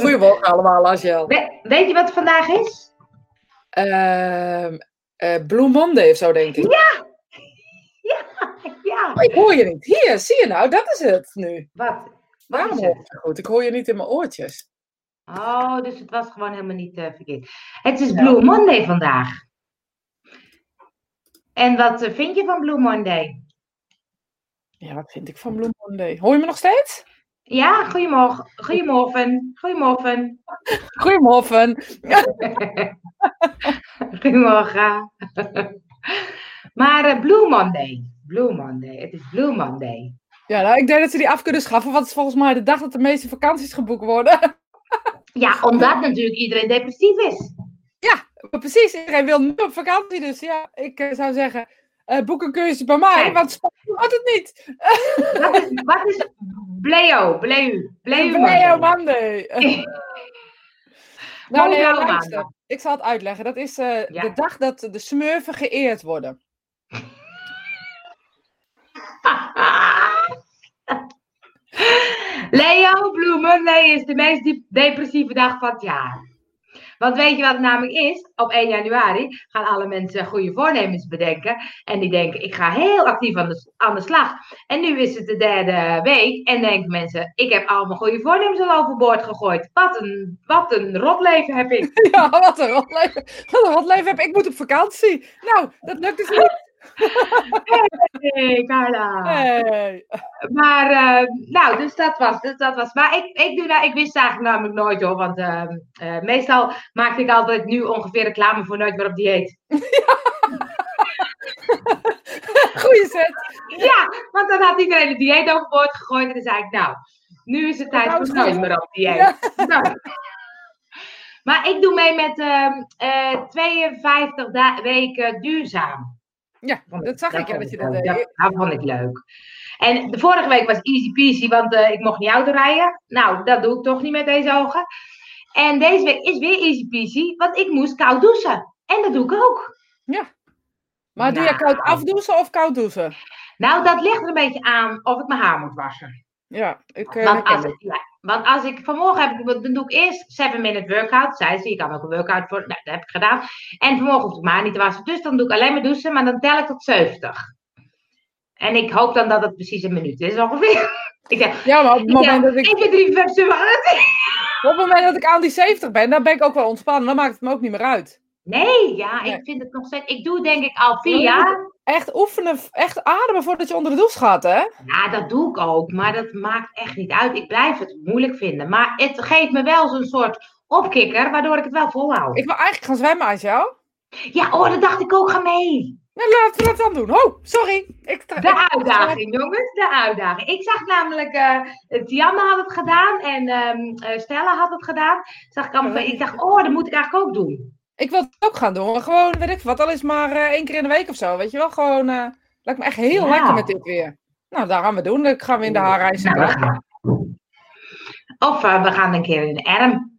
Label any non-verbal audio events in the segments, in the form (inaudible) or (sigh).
Goedemorgen allemaal, Angel. We- weet je wat het vandaag is? Ehm eh, Blue Monday of zo, denk ik. Ja, (laughs) Oh, ik hoor je niet. Hier, zie je nou, dat is het nu. wat? Waarom hoor goed? Ik hoor je niet in mijn oortjes. Oh, dus het was gewoon helemaal niet eh, verkeerd. Het is Blue Monday vandaag. En wat eh, vind je van Blue Monday? Ja, wat vind ik van Blue Monday? Hoor je me nog steeds? Ja, goedemorgen. Goedemorgen. Goedemorgen. Goedemorgen. (laughs) Goedemorgen. maar eh, Blue Monday. Blue Monday. Het is Blue Monday. Ja, nou, ik denk dat ze die af kunnen schaffen, want het is volgens mij de dag dat de meeste vakanties geboekt worden. (laughs) Ja, omdat natuurlijk iedereen depressief is. Maar precies, iedereen wil nu op vakantie, dus ja, ik eh, zou zeggen, eh, boek een cursus bij mij, want spannend wordt het niet. Wat is, wat is Bleo? Bleu. Bleu Bleo Monday. Nou, nee, luister. Ik zal het uitleggen. Dat is eh, Ja. de dag dat de smurfen geëerd worden. (laughs) Leo, Blue Monday is de meest depressieve dag van het jaar. Want weet je wat het namelijk is? Op 1 januari gaan alle mensen goede voornemens bedenken. En die denken, ik ga heel actief aan de, aan de slag. En nu is het de derde week. En denken mensen, ik heb al mijn goede voornemens al overboord gegooid. Wat een, wat een rotleven heb ik. (laughs) Ja, wat een rotleven. Wat een rotleven heb ik. Ik moet op vakantie. Nou, dat lukt dus niet. Hey, Carla. Hey. Maar, eh, nou, dus dat was, dus dat was. Maar ik, ik, doe, nou, ik wist eigenlijk namelijk nooit hoor. Want eh, eh, meestal maakte ik altijd nu ongeveer reclame voor Nooit meer op dieet. (laughs) Goeie zet. Ja, want dan had iedereen het dieet overboord gegooid. En dan zei ik, nou, nu is het tijd voor Nooit meer op dieet. Ja. (laughs) Nou. Maar ik doe mee met ehm, eh 52 weken duurzaam. Ja, dat zag ik ja, dat je dat deed. Dat, dat vond ik leuk. En de vorige week was easy peasy, want eh, ik mocht niet auto rijden. Nou, dat doe ik toch niet met deze ogen. En deze week is weer easy peasy, want ik moest koud douchen. En dat doe ik ook. Maar doe je Nou. koud afdouchen of koud douchen? Nou, dat ligt er een beetje aan of ik mijn haar moet wassen. Ja, ik eh, Want als, ja, want als ik vanmorgen heb, ik- dan doe ik eerst 7 minute workout. Zij zie, ik kan ook een workout voor. Nou, dat heb ik gedaan. En vanmorgen hoef ik mijn haar niet te wassen. Dus dan doe ik alleen maar douchen, maar dan tel ik tot 70. En ik hoop dan dat het precies een minuut is ongeveer. (laughs) ik zeg, Ja, maar op het moment dat ik 1, 2, 3, 4, 5, 6, 7, Op het moment dat ik aan die 70 ben, dan ben ik ook wel ontspannen. Dan maakt het me ook niet meer uit. Nee, ja, Nee. ik vind het nog steeds. Ik doe denk ik al vier jaar. Echt oefenen, echt ademen voordat je onder de douche gaat, hè? Ja, dat doe ik ook, maar dat maakt echt niet uit. Ik blijf het moeilijk vinden. Maar het geeft me wel zo'n soort opkikker, waardoor ik het wel volhoud. Ik wil eigenlijk gaan zwemmen als jou. Ja, oh, dat dacht ik ook. Ga mee. Nou, laten we dat dan doen. Oh, sorry. Ik De uitdaging, jongens, de uitdaging. Ik zag namelijk, eh Tianne had het gedaan en ehm, eh, Stella had het gedaan. Zag ik, allemaal, ik dacht, oh, dat moet ik eigenlijk ook doen. Ik wil het ook gaan doen. maar Gewoon, weet ik wat, al is maar eh, één keer in de week of zo. Weet je wel, gewoon... eh lijkt me echt heel Ja. lekker met dit weer. Nou, daar gaan we doen. Dan gaan we in de haarreizen. Nou, gaan. Of eh, we gaan een keer in de erm.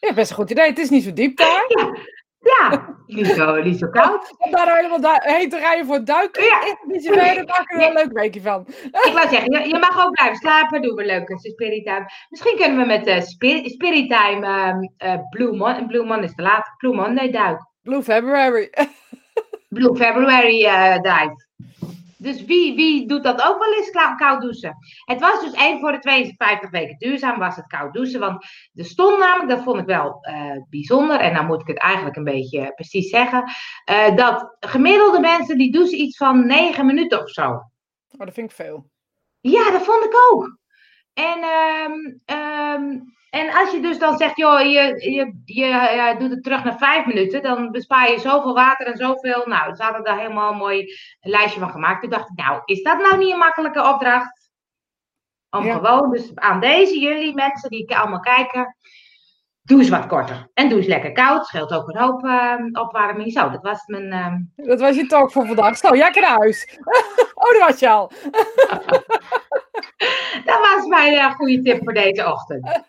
Ja, best een goed idee. Het is niet zo diep daar. Ja, niet (laughs) zo, niet zo koud. Om daar helemaal du- heen te rijden voor het duiken. Ja. Daar maken we er een leuk weekje van. Ik wou zeggen, je, je mag ook blijven slapen. Doen we leuk als je spirit time. Misschien kunnen we met de spirit, spirit time ehm, eh, Blue Mon. Blue Mon is te laat. Blue Monday duik. Blue February. (laughs) Blue February eh dive. Dus wie, wie doet dat ook wel eens kou- koud douchen? Het was dus één voor de 52 weken duurzaam was het koud douchen. Want er stond namelijk, dat vond ik wel eh, bijzonder. En dan moet ik het eigenlijk een beetje precies zeggen. eh, dat gemiddelde mensen die douchen iets van 9 minuten of zo. Oh, dat vind ik veel. Ja, dat vond ik ook. En, ehm, ehm, en als je dus dan zegt, joh, je, je, je eh, doet het terug naar vijf minuten, dan bespaar je zoveel water en zoveel. Nou, ze hadden daar helemaal een mooi lijstje van gemaakt. Toen dacht ik, nou, is dat nou niet een makkelijke opdracht? Om Ja. gewoon, dus aan deze jullie mensen die allemaal kijken, doe eens wat korter. En doe eens lekker koud, scheelt ook een hoop ehm, opwarming. Zo, dat was mijn... ehm, Dat was je talk voor vandaag. Zo, jij naar huis. (laughs) oh, dat was je al. (laughs) Dat was mijn eh, goede tip voor deze ochtend.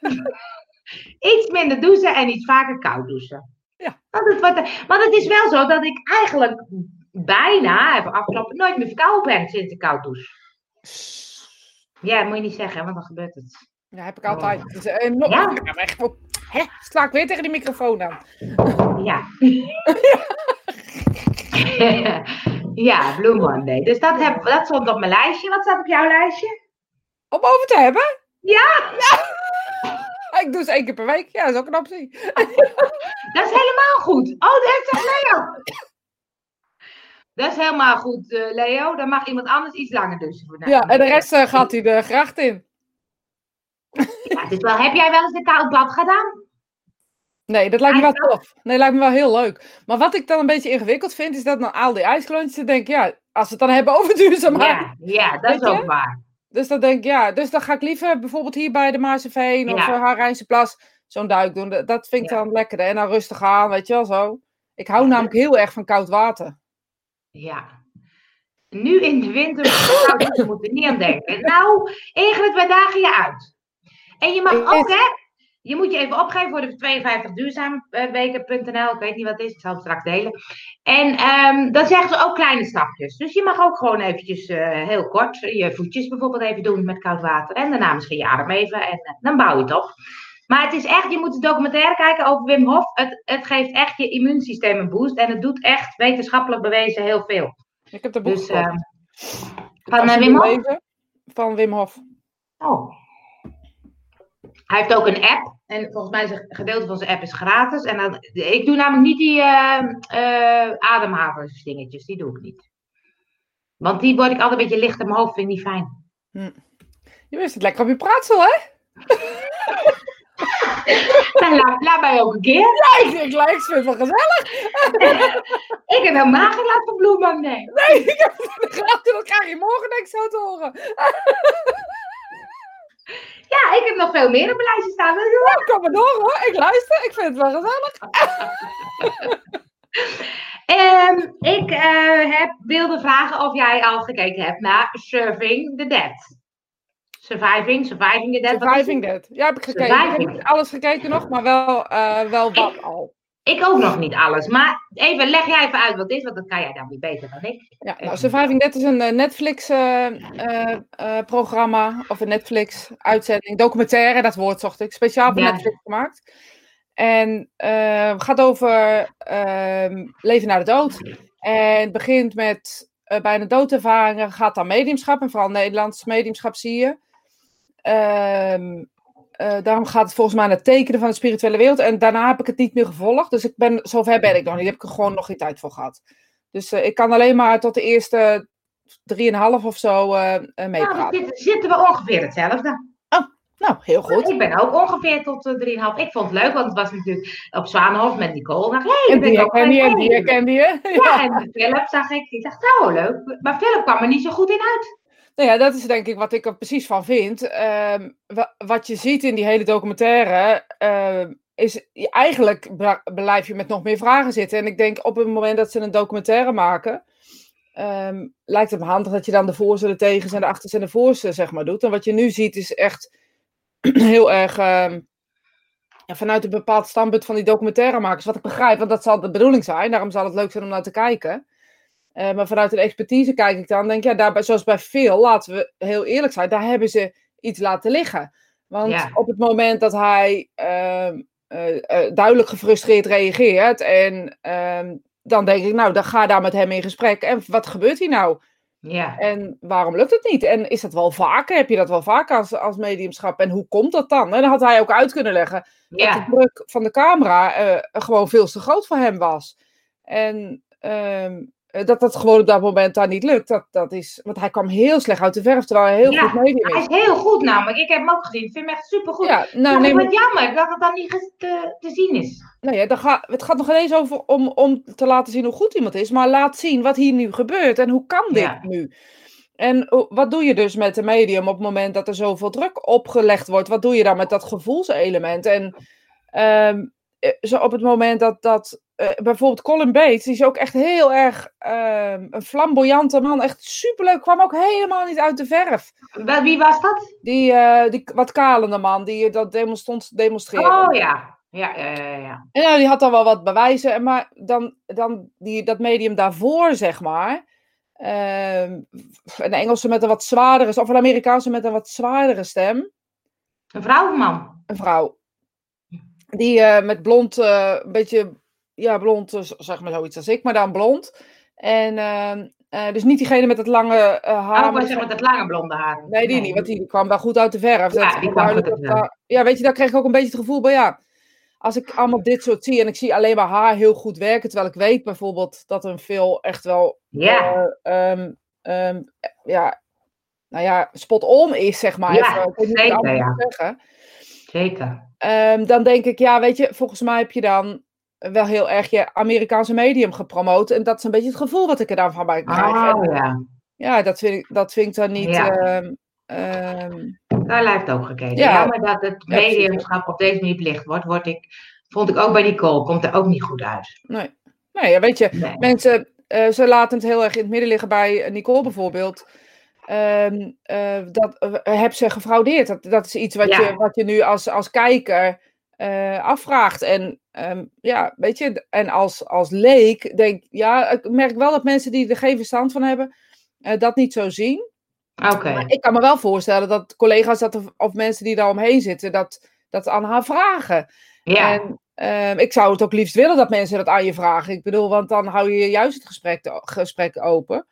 (laughs) iets minder douchen en iets vaker koud douchen. Ja. Want het, wordt, want het is wel zo dat ik eigenlijk bijna, even afkloppen, nooit meer verkouden ben sinds ik koud douche. Ja, dat moet je niet zeggen, want dan gebeurt het. Ja, heb ik altijd. Dus, eh, nog, Ja? Hè, sla ik weer tegen die microfoon aan. Ja. (laughs) ja, Blue Monday. Dus dat, heb, dat stond op mijn lijstje. Wat staat op jouw lijstje? Om over te hebben? Ja, (laughs) Ik doe ze één keer per week. Ja, dat is ook een optie. (laughs) dat is helemaal goed. Oh, dat heeft toch Leo? Dat is helemaal goed, eh, Leo. Dan mag iemand anders iets langer dus. Ja, en de rest eh, gaat hij de gracht in. Ja, is wel, heb jij wel eens een koud bad gedaan? Nee, dat lijkt me wel Eigenlijk tof. Nee, lijkt me wel heel leuk. Maar wat ik dan een beetje ingewikkeld vind, is dat na al die ijsklontjes denk ik, ja, als we het dan hebben (laughs) over duurzaamheid. Ja, ja, dat is ook waar. Dus dan denk ik, ja, dus dan ga ik liever bijvoorbeeld hier bij de Maaseveen of Ja. uh, Harijnse Plas zo'n duik doen. Dat- vind ik Ja. dan lekkerder. En dan rustig aan, weet je wel zo. Ik hou namelijk heel erg van koud water. Ja. Nu in de winter nou, daar moet er niet aan denken. Nou, Ingrid, wij dagen je uit. En je mag ook, hè? Je moet je even opgeven voor de 52 duurzaamweken.nl. Ik weet niet wat het is, ik zal het straks delen. En ehm, dan zeggen ze ook kleine stapjes. Dus je mag ook gewoon eventjes eh, heel kort je voetjes bijvoorbeeld even doen met koud water. En daarna misschien je arm even en eh, dan bouw je het op. Maar het is echt, je moet de documentaire kijken over Wim Hof. Het, het geeft echt je immuunsysteem een boost. En het doet echt wetenschappelijk bewezen heel veel. Ik heb de boek Dus, ehm, van, eh, Wim Hof? Van Wim Hof. Oh. Hij heeft ook een app. En volgens mij is een gedeelte van zijn app is gratis. En dan, ik doe namelijk niet die eh eh, ademhalingsdingetjes. Die doe ik niet. Want die word ik altijd een beetje licht in mijn hoofd. Vind ik niet fijn. Je wist het lekker op je praatsel, hè? (laughs) Nou, laat, laat mij ook een keer. Ja, ik denk, ik vind het wel gezellig. (laughs) Ik heb helemaal geen last van bloemen. Nee. Nee, ik heb dat krijg je morgen ik zo te horen. (laughs) Ja, ik heb nog veel meer op mijn lijstje staan. Wil je Ja, kom maar door hoor. Ik luister. Ik vind het wel gezellig. Ehm, ik eh, heb, wilde vragen of jij al gekeken hebt naar Surving the Dead. Surviving, Surviving the Dead. Surviving Dead. Ja, heb ik gekeken. Ik heb Surviving. niet alles gekeken nog, maar wel, eh, wel wat al. Ik ook nog niet alles. Maar even, leg jij even uit wat dit is, want dat kan jij dan weer beter dan ik. Ja, nou, Surviving Dead is een Netflix-programma, of een Netflix-uitzending, documentaire, dat woord zocht ik, speciaal voor Ja. Netflix gemaakt. En eh, gaat over ehm, leven na de dood. En het begint met eh, bijna doodervaringen, gaat dan mediumschap, en vooral Nederlands mediumschap zie je. Ehm, eh, daarom gaat het volgens mij naar het tekenen van de spirituele wereld. En daarna heb ik het niet meer gevolgd. Dus ik ben, zover ben ik nog niet. Daar heb ik er gewoon nog geen tijd voor gehad. Dus eh, ik kan alleen maar tot de eerste drieënhalf of zo eh eh, Nou, dan meepraten. zitten, we ongeveer hetzelfde. Nou, heel goed. Ik ben ook ongeveer tot eh, 3,5. Ik vond het leuk, want het was natuurlijk op Zwanenhof met Nicole. Ik dacht, hé, En hey, die herken je, en die je. Ja, en Philip zag ik. Ik dacht, nou, leuk. Maar Philip kwam er niet zo goed in uit. Nou ja, dat is denk ik wat ik er precies van vind. Ehm, wa- wat je ziet in die hele documentaire, ehm, is eigenlijk blijf je met nog meer vragen zitten. En ik denk op het moment dat ze een documentaire maken, ehm, lijkt het me handig dat je dan de voorste, de tegens en de achters en de voorste zeg maar doet. En wat je nu ziet is echt (clears throat) heel erg vanuit een bepaald standpunt van die documentairemakers. Wat ik begrijp, want dat zal de bedoeling zijn. Daarom zal het leuk zijn om naar te kijken. Eh, maar vanuit een expertise kijk ik dan, denk ja, daarbij, zoals bij veel, laten we heel eerlijk zijn, daar hebben ze iets laten liggen. Want Ja. op het moment dat hij ehm, eh, eh, duidelijk gefrustreerd reageert, en ehm, dan denk ik, nou, dan ga daar met hem in gesprek. En wat gebeurt hier nou? Ja. En waarom lukt het niet? En is dat wel vaker? Heb je dat wel vaker als, als mediumschap? En hoe komt dat dan? En dan had hij ook uit kunnen leggen dat de druk van de camera gewoon veel te groot voor hem was. En ehm, eh, dat dat gewoon op dat moment daar niet lukt. Dat, dat is, want hij kwam heel slecht uit de verf, terwijl hij heel Ja, goed medium Hij is. is heel goed namelijk. Ik heb hem ook gezien. Ik vind hem echt supergoed. Ja, Nou, ik neem, jammer dat het dan niet te, te zien is. nou ja, dan ga, het gaat nog ineens over om, om te laten zien hoe goed iemand is. Maar laat zien wat hier nu gebeurt en hoe kan dit Ja. nu? En wat doe je dus met de medium op het moment dat er zoveel druk opgelegd wordt? Wat doe je dan met dat gevoelselement? En eh, zo op het moment dat, dat eh, bijvoorbeeld Colin Bates, die is ook echt heel erg ehm, een flamboyante man, echt superleuk, kwam ook helemaal niet uit de verf. Wie was dat? Die, eh, die wat kalende man, die dat demonstrant, demonstreerde. Oh ja. Ja, ja, ja, ja. En nou, die had dan wel wat bewijzen, en maar dan, dan die, dat medium daarvoor, zeg maar. ehm, een Engelse met een wat zwaardere, of een Amerikaanse met een wat zwaardere stem. Een vrouw of een man? Een vrouw. Die eh, met blond, een beetje, ja, blond, eh, zeg maar zoiets als ik, maar dan blond. En ehm, eh, dus niet diegene met het lange eh, haar. Oh, ik maar wou zeggen met dat lange blonde haar. Nee, die niet, want die kwam wel goed uit de verf. Ja, Dat die is kwam duidelijk goed uit de dat daar- ja, weet je, daar kreeg ik ook een beetje het gevoel bij, ja, als ik allemaal dit soort zie en ik zie alleen maar haar heel goed werken, terwijl ik weet bijvoorbeeld dat een veel echt wel, Ja, eh, ehm, ehm, ja, nou ja, spot on is, zeg maar. Ja, even. Het zeker, ja. zeggen. zeker. Dan denk ik, ja, weet je, volgens mij heb je dan wel heel erg je Amerikaanse medium gepromoot. En dat is een beetje het gevoel wat ik er dan van bij krijg. En, Oh ja, ja, dat vind, ik, dat vind ik dan niet. Ja. ehm, ehm, daar heeft ook gekeken. Ja. Jammer dat het mediumschap op deze manier belicht wordt. Word ik, vond ik ook bij Nicole, komt er ook niet goed uit. nee. nee, ja, weet je, Nee. mensen, eh, ze laten het heel erg in het midden liggen bij Nicole bijvoorbeeld. Eh, dat eh, heb ze gefraudeerd. Dat, dat is iets wat, Ja. je, wat je nu als, als kijker eh, afvraagt. En ehm, ja, weet je, en als, als leek denk ja, ik merk wel dat mensen die er geen verstand van hebben, eh, dat niet zo zien. Oké, Maar ik kan me wel voorstellen dat collega's dat, of- of mensen die daar omheen zitten, dat, dat aan haar vragen. ja. En ehm, ik zou het ook liefst willen dat mensen dat aan je vragen. Ik bedoel, want dan hou je juist het gesprek, gesprek open.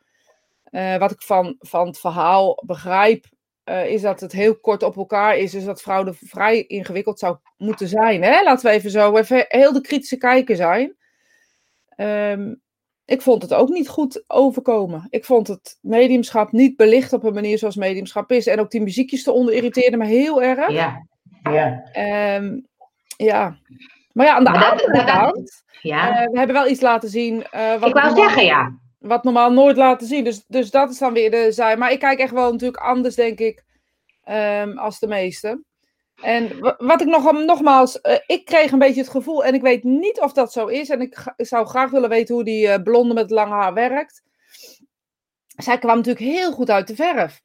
Eh, wat ik van, van het verhaal begrijp, eh, is dat het heel kort op elkaar is. Dus dat fraude vrij ingewikkeld zou moeten zijn. Hè? Laten we even zo even heel de kritische kijker zijn. Ehm, ik vond het ook niet goed overkomen. Ik vond het mediumschap niet belicht op een manier zoals mediumschap is. En ook die muziekjes eronder irriteerden me heel erg. ja. Ja. Ehm, ja. Maar ja, aan de Maar dat- andere dat- dat- kant, ja. eh, we hebben wel iets laten zien. eh, wat ik wou zeggen, ja. Wat normaal nooit laten zien. Dus, dus dat is dan weer de zij. Maar ik kijk echt wel natuurlijk anders, denk ik, ehm, als de meesten. En wa- wat ik nog, nogmaals, eh, ik kreeg een beetje het gevoel, en ik weet niet of dat zo is, en ik, zou graag willen weten hoe die eh, blonde met lang haar werkt. Zij kwam natuurlijk heel goed uit de verf.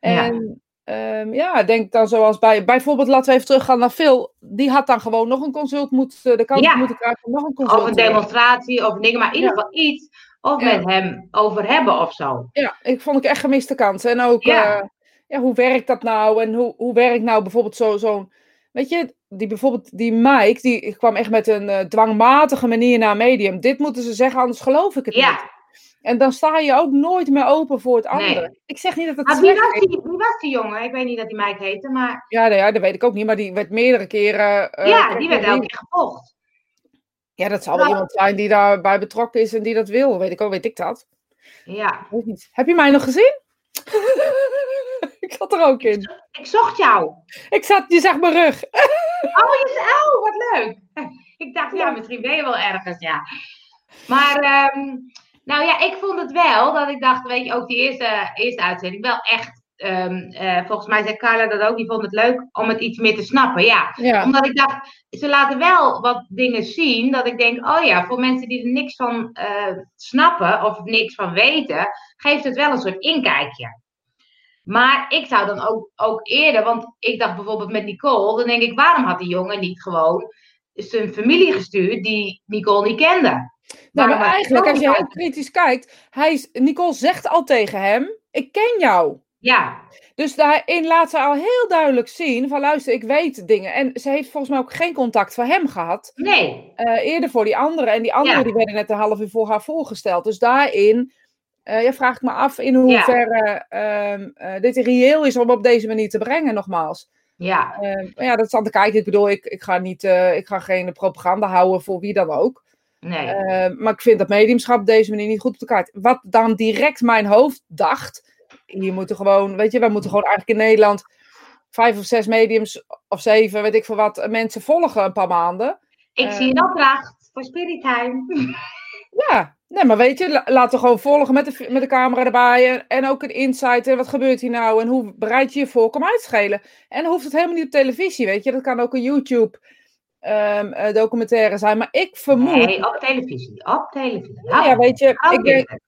Ja. En ja, ja ik denk dan zoals bij, bijvoorbeeld, laten we even teruggaan naar Phil, die had dan gewoon nog een consult moeten, de kans Ja. moeten krijgen nog een consult Of een demonstratie of dingen, maar in ieder Ja. geval iets of Ja. met hem over hebben of zo. Ja, ik vond ik echt gemiste kansen. En ook, Ja. ja. ja, hoe werkt dat nou? En hoe, hoe werkt nou bijvoorbeeld zo- zo'n... weet je, die, bijvoorbeeld die Mike, die kwam echt met een eh, dwangmatige manier naar medium. Dit moeten ze zeggen, anders geloof ik het niet. Ja, En dan sta je ook nooit meer open voor het andere. Nee. Ik zeg niet dat het maar wie was, die, wie was die jongen? Ik weet niet dat die Mike heette, maar Ja, nou ja, dat weet ik ook niet. Maar die werd meerdere keren... eh, ja, die werd elke keer gevolgd. Ja, dat zal wel Nou. iemand zijn die daarbij betrokken is en die dat wil. Weet ik ook, weet ik dat. Ja. Weet niet. Heb je mij nog gezien? (laughs) ik zat er ook in. Ik zocht jou. Ik zat, je zag mijn rug. (laughs) Oh, je, oh, wat leuk. (laughs) Ik dacht, ja, misschien ben je wel ergens, ja. Maar, ehm, nou ja, ik vond het wel, dat ik dacht, weet je, ook die eerste, eerste uitzending, wel echt, ehm, eh, volgens mij zei Carla dat ook, die vond het leuk om het iets meer te snappen, ja. Ja. Omdat ik dacht, ze laten wel wat dingen zien, dat ik denk, oh ja, voor mensen die er niks van eh, snappen of niks van weten, geeft het wel een soort inkijkje. Maar ik zou dan ook, ook eerder, want ik dacht bijvoorbeeld met Nicole, dan denk ik, waarom had die jongen niet gewoon zijn familie gestuurd die Nicole niet kende? Nou, maar eigenlijk, als je heel kritisch kijkt, hij Nicole zegt al tegen hem, ik ken jou. Ja, Dus daarin laat ze al heel duidelijk zien van, luister, ik weet dingen. En ze heeft volgens mij ook geen contact van hem gehad, nee. eh, eerder voor die anderen. En die anderen Ja. die werden net een half uur voor haar voorgesteld. Dus daarin, eh ja, vraag ik me af in hoeverre ehm, eh, dit reëel is om op deze manier te brengen, nogmaals. Ja, Eh, maar ja, dat is aan te kijken. Ik bedoel, ik, ik, ga niet, ik ga geen propaganda houden voor wie dan ook. nee. Eh, maar ik vind dat mediumschap op deze manier niet goed op de kaart. Wat dan direct mijn hoofd dacht. Hier moeten gewoon, weet je, wij moeten gewoon eigenlijk in Nederland vijf of zes mediums of zeven, weet ik veel wat, mensen volgen een paar maanden. ik eh, zie een opdracht voor Spirit Time. Ja, nee, maar weet je, la- laten we gewoon volgen met de, met de camera erbij. En, en ook een insight. En wat gebeurt hier nou? En hoe bereid je je voor? Kom uitschelen. En dan hoeft het helemaal niet op televisie, weet je. Dat kan ook een YouTube ehm, eh, zijn. Maar ik vermoed. Nee, op televisie. Op televisie. Nou ja, weet je, ik denk,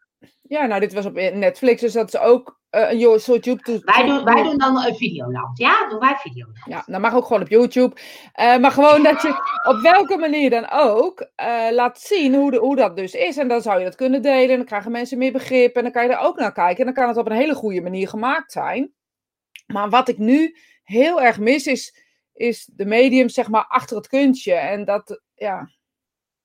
ja, nou, dit was op Netflix, dus dat is ook eh, een soort YouTube. wij, doen, wij doen dan een videoland. Ja, doen wij videoland. Ja, dat mag ook gewoon op YouTube. Eh, maar gewoon dat je op welke manier dan ook eh, laat zien hoe, de, hoe dat dus is. En dan zou je dat kunnen delen. En dan krijgen mensen meer begrip. En dan kan je er ook naar kijken. En dan kan het op een hele goede manier gemaakt zijn. Maar wat ik nu heel erg mis is is de medium zeg maar achter het kunstje. En dat, ja,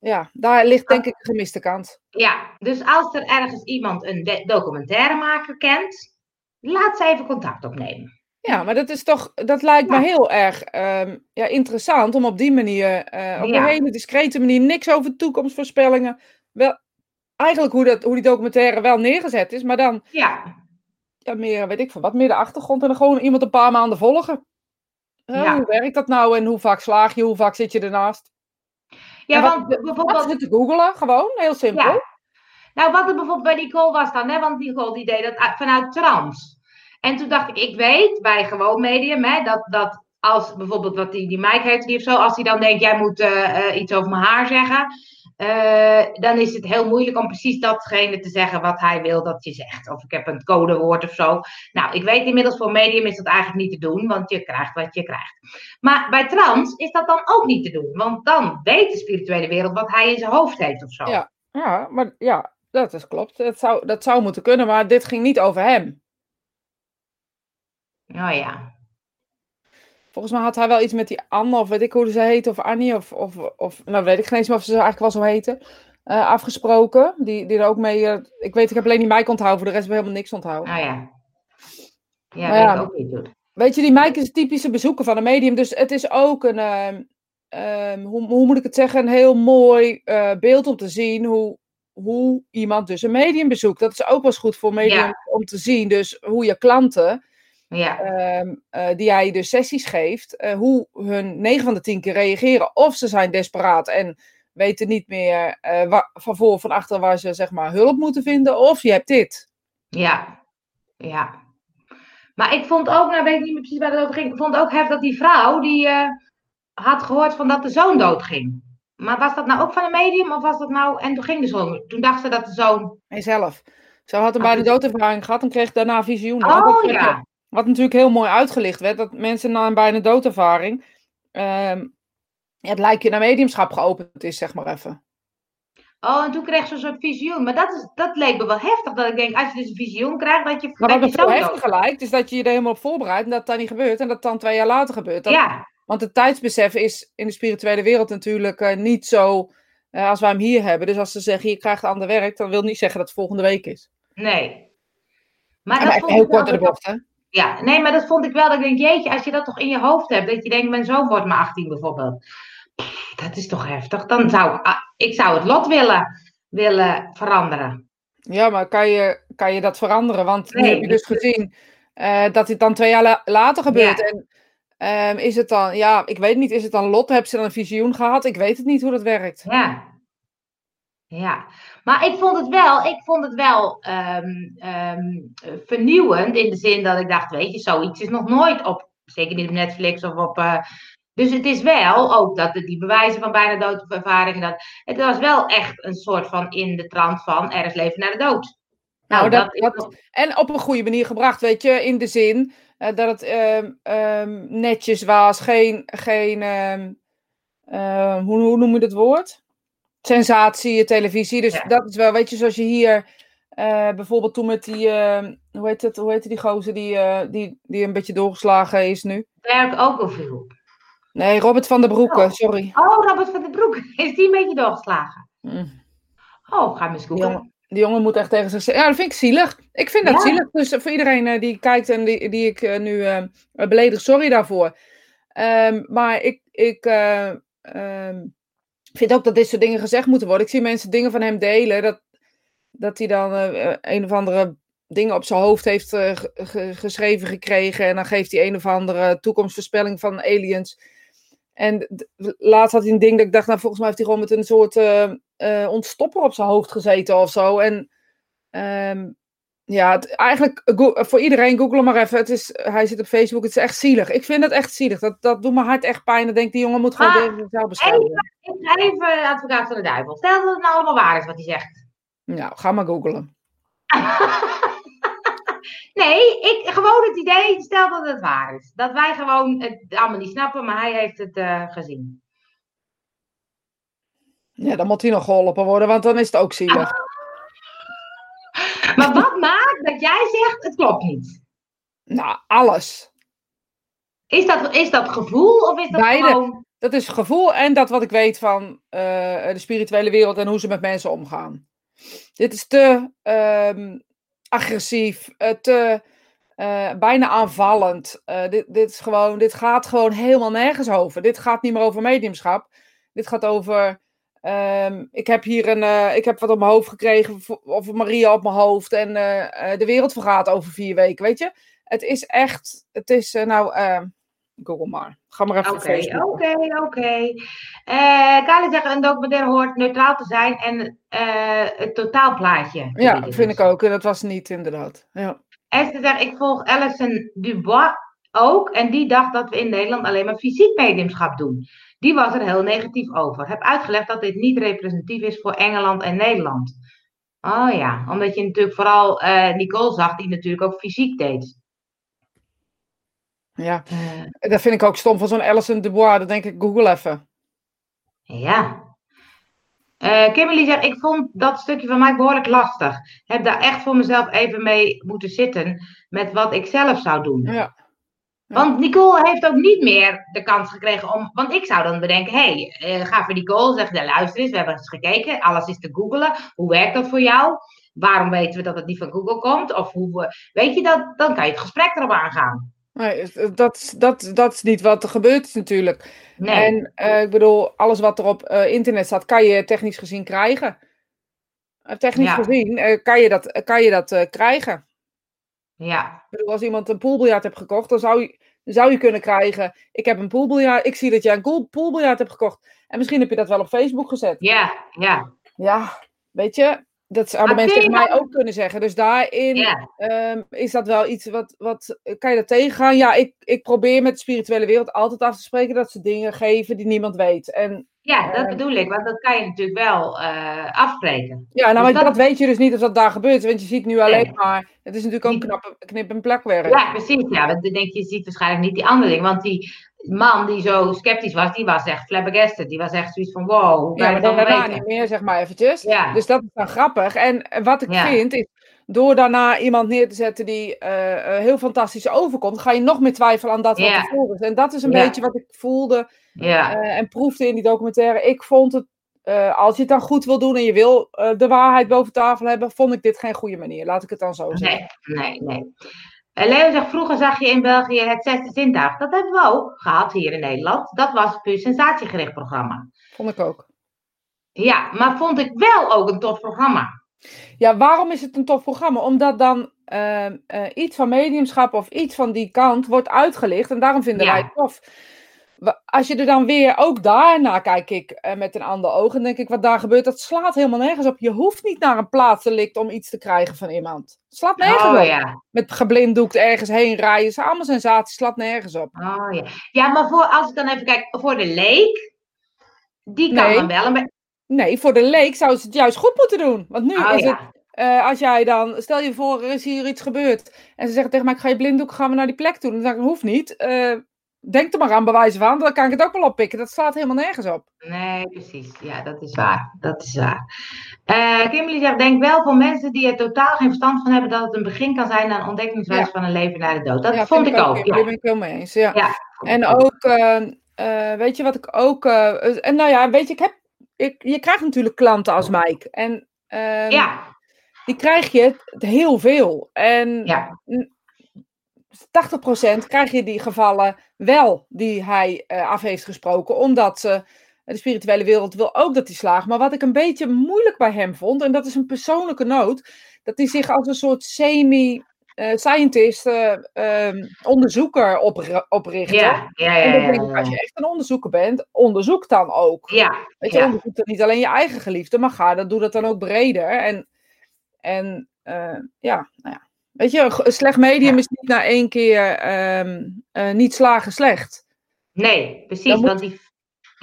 ja daar ligt denk ik de gemiste kant. Ja, dus als er ergens iemand een documentairemaker kent, laat ze even contact opnemen. Ja, maar dat is toch, dat lijkt me heel erg ehm, ja, interessant om op die manier, uh, op een hele discrete manier, niks over toekomstvoorspellingen. Wel, eigenlijk hoe, dat, hoe die documentaire wel neergezet is, maar dan ja. Ja, meer, weet ik van wat, meer de achtergrond en dan gewoon iemand een paar maanden volgen. ja. Hoe werkt dat nou en hoe vaak slaag je, hoe vaak zit je ernaast? Ja, want bijvoorbeeld... Wat te googelen, gewoon, heel simpel. Ja. Nou, wat er bijvoorbeeld bij Nicole was dan, hè, want Nicole die deed dat vanuit trans. En toen dacht ik, ik weet bij gewoon medium, hè, dat, dat als bijvoorbeeld wat die, die Mike heeft, die of zo, als hij dan denkt, jij moet uh, iets over mijn haar zeggen, uh, dan is het heel moeilijk om precies datgene te zeggen wat hij wil dat je zegt. Of ik heb een codewoord of zo. Nou, ik weet inmiddels voor medium is dat eigenlijk niet te doen, want je krijgt wat je krijgt. Maar bij trans is dat dan ook niet te doen, want dan weet de spirituele wereld wat hij in zijn hoofd heeft of zo. Ja, ja maar ja, dat is klopt. Dat zou, dat zou moeten kunnen, maar dit ging niet over hem. Oh ja. Volgens mij had hij wel iets met die Anne, of weet ik hoe ze heet, of Annie, of, of, of nou weet ik geen eens meer of ze eigenlijk wel zo heten, uh, afgesproken. Die, die er ook mee, uh, ik weet, ik heb alleen die Mike onthouden, voor de rest heb ik helemaal niks onthouden. Oh ja. Ja, dat ja, ook niet doen. Weet je, die Mike is een typische bezoeker van een medium, dus het is ook een, uh, hoe, hoe moet ik het zeggen, een heel mooi uh, beeld om te zien hoe, hoe iemand dus een medium bezoekt. Dat is ook wel eens goed voor medium ja. om te zien, dus hoe je klanten ja. Ehm, eh, die jij dus sessies geeft, uh, hoe hun 9 van de 10 keer reageren. Of ze zijn desperaat en weten niet meer uh, van voor van achter waar ze zeg maar hulp moeten vinden. Of je hebt dit. Ja, ja. Maar ik vond ook, nou weet ik niet meer precies waar het over ging. Ik vond ook heftig dat die vrouw die had gehoord van dat de zoon doodging. Maar was dat nou ook van een medium of was dat nou... En toen ging de zoon. Toen dacht ze dat de zoon... Hij zelf. Ze had een ah, bijna doodervaring gehad en kreeg daarna visioenen. Oh ja. Wat natuurlijk heel mooi uitgelicht werd, dat mensen na een bijna doodervaring, um, het lijkt je naar mediumschap geopend is, zeg maar even. Oh, en toen kreeg ze een soort visioen. Maar dat, is, dat leek me wel heftig. Dat ik denk, als je dus een visioen krijgt, dat je. Maar wat me zo heftig lijkt, is dat je je er helemaal op voorbereidt en dat dat niet gebeurt. En dat dan twee jaar later gebeurt. Dat, ja. Want het tijdsbesef is in de spirituele wereld natuurlijk uh, niet zo uh, als wij hem hier hebben. Dus als ze zeggen, je krijgt ander werk, dan wil niet zeggen dat het volgende week is. Nee. Maar, dat heel kort de bocht, hè? Ja, nee, maar dat vond ik wel. Dat ik denk, jeetje, als je dat toch in je hoofd hebt. Dat je denkt, mijn zoon wordt maar 18 bijvoorbeeld. Dat is toch heftig. Dan zou ah, ik zou het lot willen, willen veranderen. Ja, maar kan je, kan je dat veranderen? Want nu heb je dus gezien uh, dat dit dan twee jaar later gebeurt. Ja. En um, is het dan, ja, ik weet niet, is het dan lot? Heb ze dan een visioen gehad? Ik weet het niet hoe dat werkt. Ja, ja, maar ik vond het wel, ik vond het wel um, um, vernieuwend in de zin dat ik dacht, weet je, zoiets is nog nooit op, zeker niet op Netflix of op. Uh, dus het is wel ook dat die bewijzen van bijna doodervaringen, dat het was wel echt een soort van in de trant van er is leven naar de dood. Nou, nou dat, dat, en op een goede manier gebracht, weet je, in de zin uh, dat het um, netjes was, geen, geen hoe, hoe noem je het woord? Sensatie, televisie. Dus dat is wel, weet je, zoals je hier uh, bijvoorbeeld toen met die, uh, hoe heet het, hoe heet die gozer die, uh, die, die een beetje doorgeslagen is nu? Werk ook al veel. Nee, Robert van der Broeke, oh. sorry. Oh, Robert van der Broeke. (laughs) Is die een beetje doorgeslagen? Mm. Oh, ga eens googlen. Die, die jongen moet echt tegen zich Ja, dat vind ik zielig. Ik vind dat ja. zielig. Dus voor iedereen die kijkt en die, die ik nu beledig, sorry daarvoor. Um, maar ik, ik um, ik vind ook dat dit soort dingen gezegd moeten worden. Ik zie mensen dingen van hem delen. Dat, dat hij dan uh, een of andere dingen op zijn hoofd heeft uh, geschreven gekregen. En dan geeft hij een of andere toekomstvoorspelling van aliens. En laatst had hij een ding dat ik dacht, nou volgens mij heeft hij gewoon met een soort ontstopper op zijn hoofd gezeten of zo. En um, ja, het, eigenlijk voor iedereen, google maar even. Het is, hij zit op Facebook, het is echt zielig. Ik vind het echt zielig. Dat, dat doet mijn hart echt pijn. Dan denk die jongen moet gewoon ah, zichzelf beschermen. Even, ik even advocaat van de duivel. Stel dat het nou allemaal waar is wat hij zegt. Nou, ga maar googlen. (laughs) nee, ik, gewoon het idee, stel dat het waar is. Dat wij gewoon het allemaal niet snappen, maar hij heeft het uh, gezien. Ja, dan moet hij nog geholpen worden, want dan is het ook zielig. Maar wat maakt dat jij zegt, het klopt niet? Nou, alles. Is dat, is dat gevoel of is dat Beide. gewoon... Dat is gevoel en dat wat ik weet van eh, de spirituele wereld en hoe ze met mensen omgaan. Dit is te ehm, agressief, eh, te eh, bijna aanvallend. Dit, dit, is gewoon, dit gaat gewoon helemaal nergens over. Dit gaat niet meer over mediumschap. Dit gaat over. Ehm, ik heb hier een, eh, ik heb wat op mijn hoofd gekregen, of Maria op mijn hoofd, en eh, eh, de wereld vergaat over vier weken, weet je? Het is echt, het is, nou, eh, Google maar. Ga maar even Oké, oké, oké. Kali zegt, een documentaire hoort neutraal te zijn en het totaalplaatje. Ja, bieden vind dus. ik ook. En dat was niet inderdaad. Ja. Esther zegt, ik volg Alison Dubois ook. En die dacht dat we in Nederland alleen maar fysiek mediumschap doen. Die was er heel negatief over. Heb uitgelegd dat dit niet representatief is voor Engeland en Nederland. Oh ja, omdat je natuurlijk vooral eh, Nicole zag, die natuurlijk ook fysiek deed. ja, Eh, dat vind ik ook stom van zo'n Alison Dubois. Dat denk ik, Google even. ja. Eh, Kimberly zegt, ik vond dat stukje van mij behoorlijk lastig. Heb daar echt voor mezelf even mee moeten zitten met wat ik zelf zou doen. Ja, Want Nicole heeft ook niet meer de kans gekregen om. Want ik zou dan bedenken: hé, hey, eh, ga voor Nicole, zeg luister eens, we hebben eens gekeken, alles is te googlen. Hoe werkt dat voor jou? Waarom weten we dat het niet van Google komt? Of hoe, we- weet je dat? Dan kan je het gesprek erop aangaan. nee, dat, dat, dat is niet wat er gebeurt natuurlijk. Nee. En eh, ik bedoel, alles wat er op eh, internet staat, kan je technisch gezien krijgen. Technisch Ja. gezien kan je dat, kan je dat krijgen. Ja, Ik bedoel, als iemand een poolbiljart hebt gekocht, dan zou je, dan zou je kunnen krijgen. Ik heb een poolbiljart, ik zie dat jij een pool- poolbiljart hebt gekocht. En misschien heb je dat wel op Facebook gezet. ja, ja. Ja, weet je, dat zouden mensen tegen mij ook kunnen zeggen. Dus daarin ehm, is dat wel iets wat, wat kan je dat tegengaan? Ja, ik, ik probeer met de spirituele wereld altijd af te spreken dat ze dingen geven die niemand weet. En Ja, dat Eh. bedoel ik, want dat kan je natuurlijk wel eh, afspreken. ja, nou, Dus dat... dat- weet je dus niet of dat daar gebeurt, want je ziet nu alleen Nee. maar, het is natuurlijk ook knap, knip- en plakwerk. Ja, precies. Ja, want dan denk je, je ziet waarschijnlijk niet die andere dingen. Want die man die zo sceptisch was, die was echt flabbergasted. Die was echt zoiets van: wow, hoe Ja, kan maar dat allemaal daarna weten? niet meer, zeg maar eventjes. Ja. Dus dat is dan grappig. En eh, wat ik Ja. vind is, door daarna iemand neer te zetten die eh, eh, heel fantastisch overkomt, ga je nog meer twijfelen aan dat wat Ja. ervoor is. En dat is een beetje wat ik voelde eh, en proefde in die documentaire. Ik vond het, als je het dan goed wil doen en je wil de waarheid boven tafel hebben, vond ik dit geen goede manier. Laat ik het dan zo zeggen. Nee, nee, nee. Leo zegt, vroeger zag je in België het zesde zintuig. Dat hebben we ook gehad hier in Nederland. Dat was een puur sensatiegericht programma. Vond ik ook. Ja, maar vond ik wel ook een tof programma. Ja, waarom is het een tof programma? Omdat dan eh, eh, iets van mediumschap of iets van die kant wordt uitgelicht. En daarom vinden Ja. wij het tof. Als je er dan weer, ook daarna kijk ik eh, met een ander oog. En denk ik, wat daar gebeurt, dat slaat helemaal nergens op. Je hoeft niet naar een plaatsdelict om iets te krijgen van iemand. Slaat nergens Oh op. ja. Met geblinddoekt ergens heen rijden. Is allemaal sensaties, slaat nergens op. Oh ja. Ja, maar voor, als ik dan even kijk, voor de leek, die kan Nee. dan wel. Nee, voor de leek zouden ze het juist goed moeten doen. Want nu Oh is het. Eh, als jij dan, stel je voor, er is hier iets gebeurd. En ze zeggen tegen mij, ik ga je blinddoek, gaan we naar die plek toe. Dan zeg ik, hoeft niet. Eh, denk er maar aan, bewijzen van. Dan kan ik het ook wel oppikken. Dat slaat helemaal nergens op. Nee, precies. Ja, dat is waar. Dat is waar. Eh, Kimberly zegt, denk wel voor mensen die er totaal geen verstand van hebben, dat het een begin kan zijn naar een ontdekkingsreis Ja. van een leven naar de dood. Dat Ja, vond ik ook. Daar Ja. ben ik heel mee eens. Ja. En ook, weet je wat ik ook. en nou ja, weet je, ik heb. Ik, je krijgt natuurlijk klanten als Mike. En ehm, ja, die krijg je heel veel. En ja, 80% krijg je die gevallen wel die hij eh, af heeft gesproken, omdat ze de spirituele wereld wil ook dat hij slaagt. Maar wat ik een beetje moeilijk bij hem vond, en dat is een persoonlijke noot, dat hij zich als een soort semi-scientist, eh, ehm, onderzoeker opri- oprichtte. ja, ja, ja, En dan ja, denk ik, als je echt een onderzoeker bent, onderzoek dan ook. Ja, Weet je, onderzoek dan niet alleen je eigen geliefde, maar ga dat, doe dat dan ook breder. En, en eh, ja, nou ja. Weet je, een slecht medium is niet na één keer ehm, eh, niet slagen slecht. Nee, precies. Dan Want die,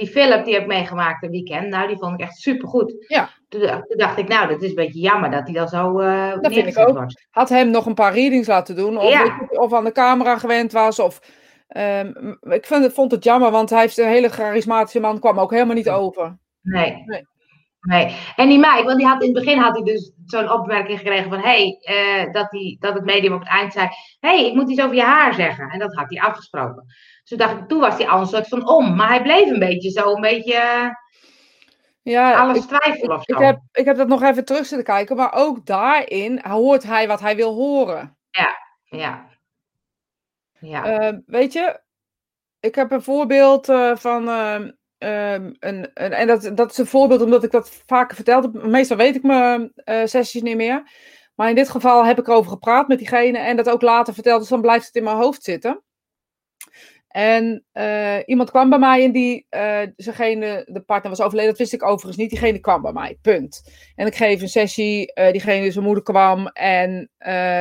die film die heb ik meegemaakt een weekend, nou, die vond ik echt supergoed. Ja. Toen, dacht- toen dacht ik, nou, dat is een beetje jammer dat hij dan zo eh vind ik ook. wordt. Had hem nog een paar readings laten doen, of, Ja. of aan de camera gewend was. Of, ehm, m- ik vind het, vond het jammer, want hij heeft een hele charismatische man, kwam ook helemaal niet over. Nee. Nee. Nee. En die meid, want die had in het begin had hij dus zo'n opmerking gekregen van hey, uh, dat, die, dat het medium op het eind zei: hey, ik moet iets over je haar zeggen. En dat had hij afgesproken. Dus toen dacht ik, toen was hij al een soort van om. Maar hij bleef een beetje zo, een beetje. Ja, alles twijfelen of zo. Ik heb, ik heb dat nog even terug zitten kijken, maar ook daarin hoort hij wat hij wil horen. Ja, ja. ja. Uh, weet je, ik heb een voorbeeld uh, van. Uh, Um, en, en, en dat, dat is een voorbeeld omdat ik dat vaker vertelde. Meestal weet ik mijn uh, sessies niet meer. Maar in dit geval heb ik erover gepraat met diegene en dat ook later verteld. Dus dan blijft het in mijn hoofd zitten. En uh, iemand kwam bij mij en die, uh, degene, de partner was overleden. Dat wist ik overigens niet. Diegene kwam bij mij, punt. En ik geef een sessie. diegene, zijn moeder kwam en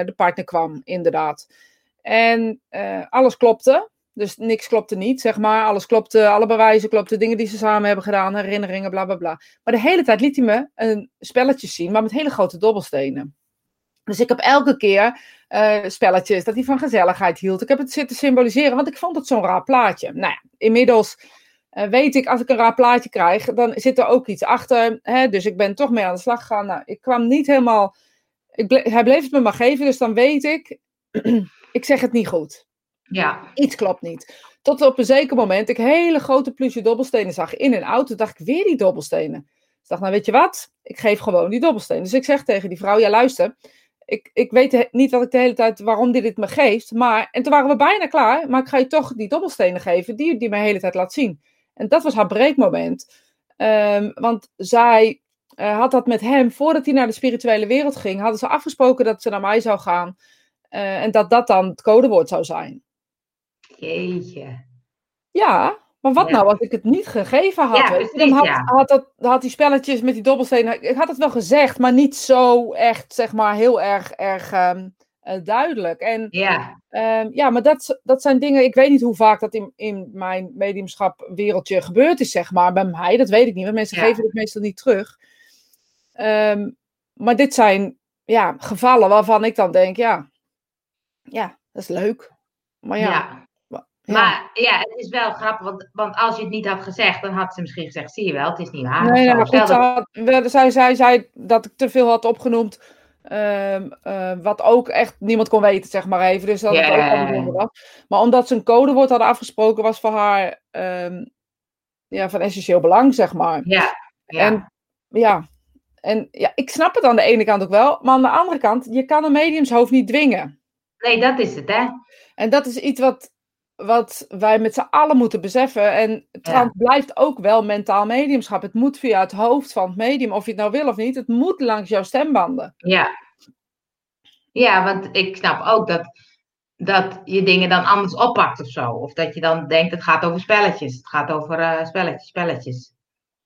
de partner kwam, inderdaad. En alles klopte. Dus niks klopte niet, zeg maar. Alles klopte, alle bewijzen klopten, dingen die ze samen hebben gedaan, herinneringen, bla bla bla. Maar de hele tijd liet hij me een spelletje zien, maar met hele grote dobbelstenen. Dus ik heb elke keer uh, spelletjes dat hij van gezelligheid hield. Ik heb het zitten symboliseren, want ik vond het zo'n raar plaatje. Nou ja, inmiddels uh, weet ik, als ik een raar plaatje krijg, dan zit er ook iets achter. Hè? Dus ik ben toch mee aan de slag gegaan. Nou, ik kwam niet helemaal. Ik hij bleef het me maar geven, dus dan weet ik, (clears throat) ik zeg het niet goed. Ja. Iets klopt niet. Tot op een zeker moment ik hele grote plusje dobbelstenen zag in een auto. dacht ik, weer die dobbelstenen. Ik dacht, nou weet je wat? Ik geef gewoon die dobbelstenen. Dus ik zeg tegen die vrouw, ja luister, ik, ik weet niet wat ik de hele tijd, waarom die dit me geeft. Maar, en toen waren we bijna klaar, maar ik ga je toch die dobbelstenen geven die, die me de hele tijd laat zien. En dat was haar breekmoment. Um, want zij uh, had dat met hem, voordat hij naar de spirituele wereld ging, hadden ze afgesproken dat ze naar mij zou gaan. Uh, en dat dat dan het codewoord zou zijn. Jeetje. Ja, maar wat nou als ik het niet gegeven had? Ja, precies, dan had, ja. had, dat, had die spelletjes met die dobbelstenen. Ik had het wel gezegd, maar niet zo echt, zeg maar, heel erg, erg um, uh, duidelijk. En ja, um, ja maar dat, dat zijn dingen. Ik weet niet hoe vaak dat in, in mijn mediumschap wereldje gebeurd is, zeg maar. Bij mij, dat weet ik niet, want mensen geven het meestal niet terug. Um, maar dit zijn ja, gevallen waarvan ik dan denk, ja, ja, dat is leuk. Maar ja. Maar ja, het is wel grappig, want, want als je het niet had gezegd, dan had ze misschien gezegd: zie je wel, het is niet waar. Nee, maar goed, dat... zij, zij zei dat ik te veel had opgenoemd. Um, uh, wat ook echt niemand kon weten, zeg maar even. Dus dat yeah. het ook was. Maar omdat ze een codewoord hadden afgesproken, was voor haar um, ja, van essentieel belang, zeg maar. Ja. ja. En ja. En ja, ik snap het aan de ene kant ook wel, maar aan de andere kant, je kan een mediumshoofd niet dwingen. Nee, dat is het, hè? En dat is iets wat wat wij met z'n allen moeten beseffen. En trans ja. blijft ook wel mentaal mediumschap. Het moet via het hoofd van het medium, of je het nou wil of niet. Het moet langs jouw stembanden. Ja. Ja, want ik snap ook dat, dat je dingen dan anders oppakt of zo. Of dat je dan denkt, het gaat over spelletjes. Het gaat over uh, spelletjes, spelletjes.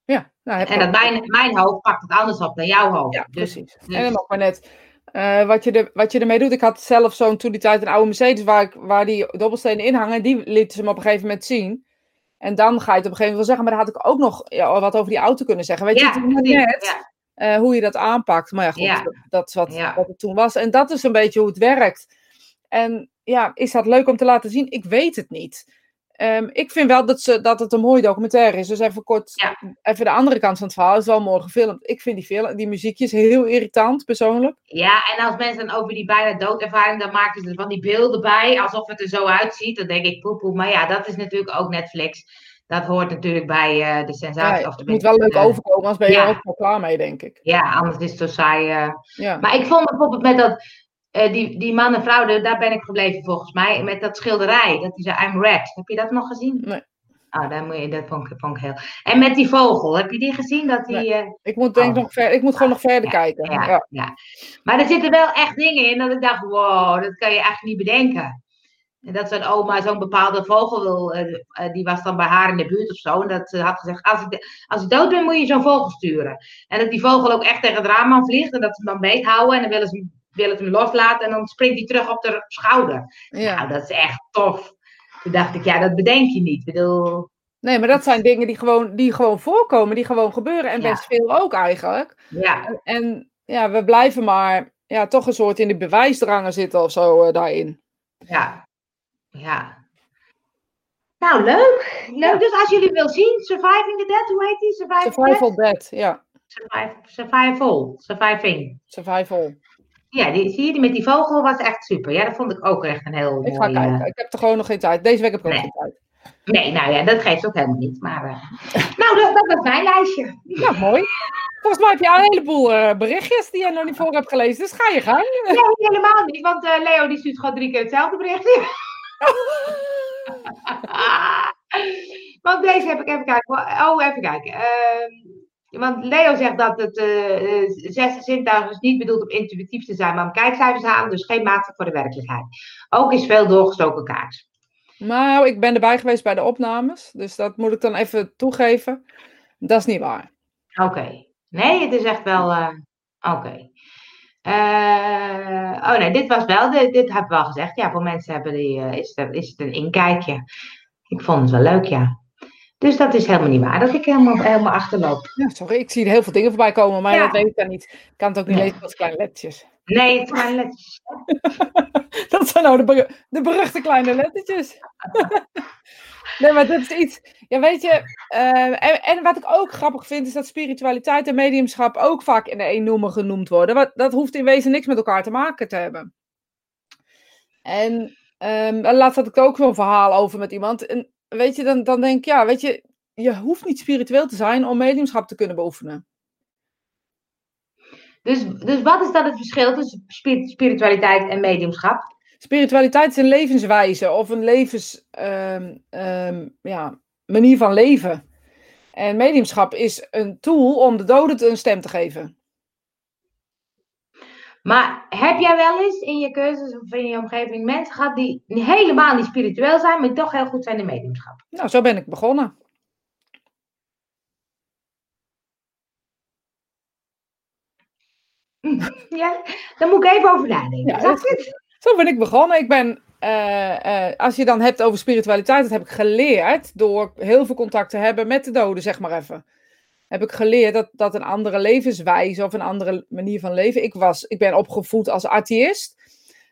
Ja. Nou, en dat mijn, mijn hoofd pakt het anders op dan jouw hoofd. Ja, dus, precies. Dus... En dan maar net uh, wat, je er, wat je ermee doet. Ik had zelf zo'n toen die tijd een oude Mercedes waar, ik, waar die dobbelstenen in hangen. Die lieten ze me op een gegeven moment zien. En dan ga je het op een gegeven moment wel zeggen. Maar dan had ik ook nog ja, wat over die auto kunnen zeggen. Weet ja, je, het net ja. uh, hoe je dat aanpakt. Maar ja, goed, dat, is wat, wat het toen was. En dat is een beetje hoe het werkt. En ja, is dat leuk om te laten zien? Ik weet het niet. Um, ik vind wel dat, ze, dat het een mooi documentaire is. Dus even kort, ja. even de andere kant van het verhaal. Het is wel mooi gefilmd. Ik vind die, film, die muziekjes heel irritant, persoonlijk. Ja, en als mensen dan over die bijna doodervaring, dan maken ze er van die beelden bij, alsof het er zo uitziet. Dan denk ik, poepoe. Maar ja, dat is natuurlijk ook Netflix. Dat hoort natuurlijk bij uh, de sensatie. Ja, of het moet wel leuk uh, overkomen, anders ben je ja. er ook wel klaar mee, denk ik. Ja, anders is het zo saai. Uh... Ja. Maar ik vond bijvoorbeeld met dat uh, die, die man en vrouw, daar ben ik gebleven volgens mij. Met dat schilderij. Dat die zei, I'm red. Heb je dat nog gezien? Nee. Oh, dat, moet je, dat vond, ik, vond ik heel... En met die vogel, heb je die gezien? Dat die, nee. uh... Ik moet denk oh. nog ver, ik moet gewoon nog verder ja, kijken. Ja, ja. ja, Maar er zitten wel echt dingen in dat ik dacht, wow, dat kan je echt niet bedenken. En dat zo'n oma zo'n bepaalde vogel wil, uh, uh, die was dan bij haar in de buurt of zo. En dat ze had gezegd, als ik, als ik dood ben, moet je zo'n vogel sturen. En dat die vogel ook echt tegen het raam aan vliegt en dat ze hem dan beethouden. En dan willen ze wil het hem loslaten en dan springt hij terug op de schouder. Ja. Nou, dat is echt tof. Toen dacht ik, ja, dat bedenk je niet. Ik bedoel... Nee, maar dat zijn dingen die gewoon, die gewoon voorkomen, die gewoon gebeuren. En Ja. best veel ook eigenlijk. Ja, En, en ja, we blijven maar ja, toch een soort in de bewijsdrangen zitten of zo eh, daarin. ja, ja. Nou, leuk. Leuk. Dus als jullie wil zien, Surviving the Dead, hoe heet die? Surviving? Survival Dead, ja. Survival. Surviving. Survival. Ja, die, zie je, die met die vogel was echt super. Ja, dat vond ik ook echt een heel Ik ga mooi... kijken. eh, Ik heb er gewoon nog geen tijd. Deze week heb ik ook Nee. geen tijd. Nee, nou ja, dat geeft ook helemaal niet. Maar, eh, (laughs) nou, dat, dat was mijn lijstje. Nou, mooi. Volgens mij heb je al een heleboel eh, berichtjes die je nog niet voor hebt gelezen. Dus ga je gang. (laughs) Nee, helemaal niet, want Leo die stuurt gewoon drie keer hetzelfde berichtje. (laughs) want deze heb ik even kijken. Oh, even kijken. Want Leo zegt dat het eh eh, zesde zintuig is niet bedoeld om intuïtief te zijn, maar om kijkcijfers te halen, dus geen maat voor de werkelijkheid. Ook is veel doorgestoken kaars. Nou, ik ben erbij geweest bij de opnames. Dus dat moet ik dan even toegeven. Dat is niet waar. Oké. Nee, het is echt wel. eh, Oké. Oh nee, dit was wel. Dit, dit heb ik wel gezegd. Ja, voor mensen hebben die, is, het, is het een inkijkje. Ik vond het wel leuk, ja. Dus dat is helemaal niet waar dat ik helemaal, helemaal achterloop. Ja, sorry, ik zie er heel veel dingen voorbij komen, maar Ja. dat weet ik dan niet. Ik kan het ook niet Nee. lezen als kleine lettertjes. Nee, het zijn lettertjes. (laughs) Dat zijn nou de, beru- de beruchte kleine lettertjes. (laughs) nee, maar dat is iets. Ja, weet je. eh, en, en wat ik ook grappig vind, is dat spiritualiteit en mediumschap ook vaak in de één noemer genoemd worden. Wat, dat hoeft in wezen niks met elkaar te maken te hebben. En ehm, laatst had ik ook zo'n verhaal over met iemand. En weet je, dan, dan denk ik, ja, weet je, je hoeft niet spiritueel te zijn om mediumschap te kunnen beoefenen. Dus, dus wat is dan het verschil tussen spir- spiritualiteit en mediumschap? Spiritualiteit is een levenswijze of een levens, ehm, ehm, ja, manier van leven. En mediumschap is een tool om de doden een stem te geven. Maar heb jij wel eens in je cursus of in je omgeving mensen gehad die helemaal niet spiritueel zijn, maar toch heel goed zijn in mediumschap? Nou, zo ben ik begonnen. (laughs) Ja, daar moet ik even over nadenken. Ja, dat? Zo ben ik begonnen. Ik ben, eh, eh, als je dan hebt over spiritualiteit, dat heb ik geleerd door heel veel contact te hebben met de doden, zeg maar even. Heb ik geleerd dat, dat een andere levenswijze of een andere manier van leven. Ik, was, ik ben opgevoed als atheïst.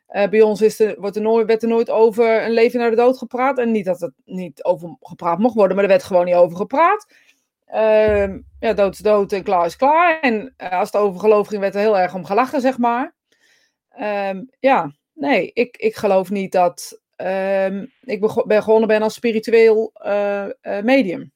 Eh, bij ons is er, wordt er nooit, werd er nooit over een leven naar de dood gepraat. En niet dat het niet over gepraat mocht worden, maar er werd gewoon niet over gepraat. Ehm, ja, dood is dood en klaar is klaar. En eh, als het over geloof ging, werd er heel erg om gelachen, zeg maar. Ehm, ja, nee, ik, ik geloof niet dat ehm, ik begonnen ben als spiritueel eh, medium.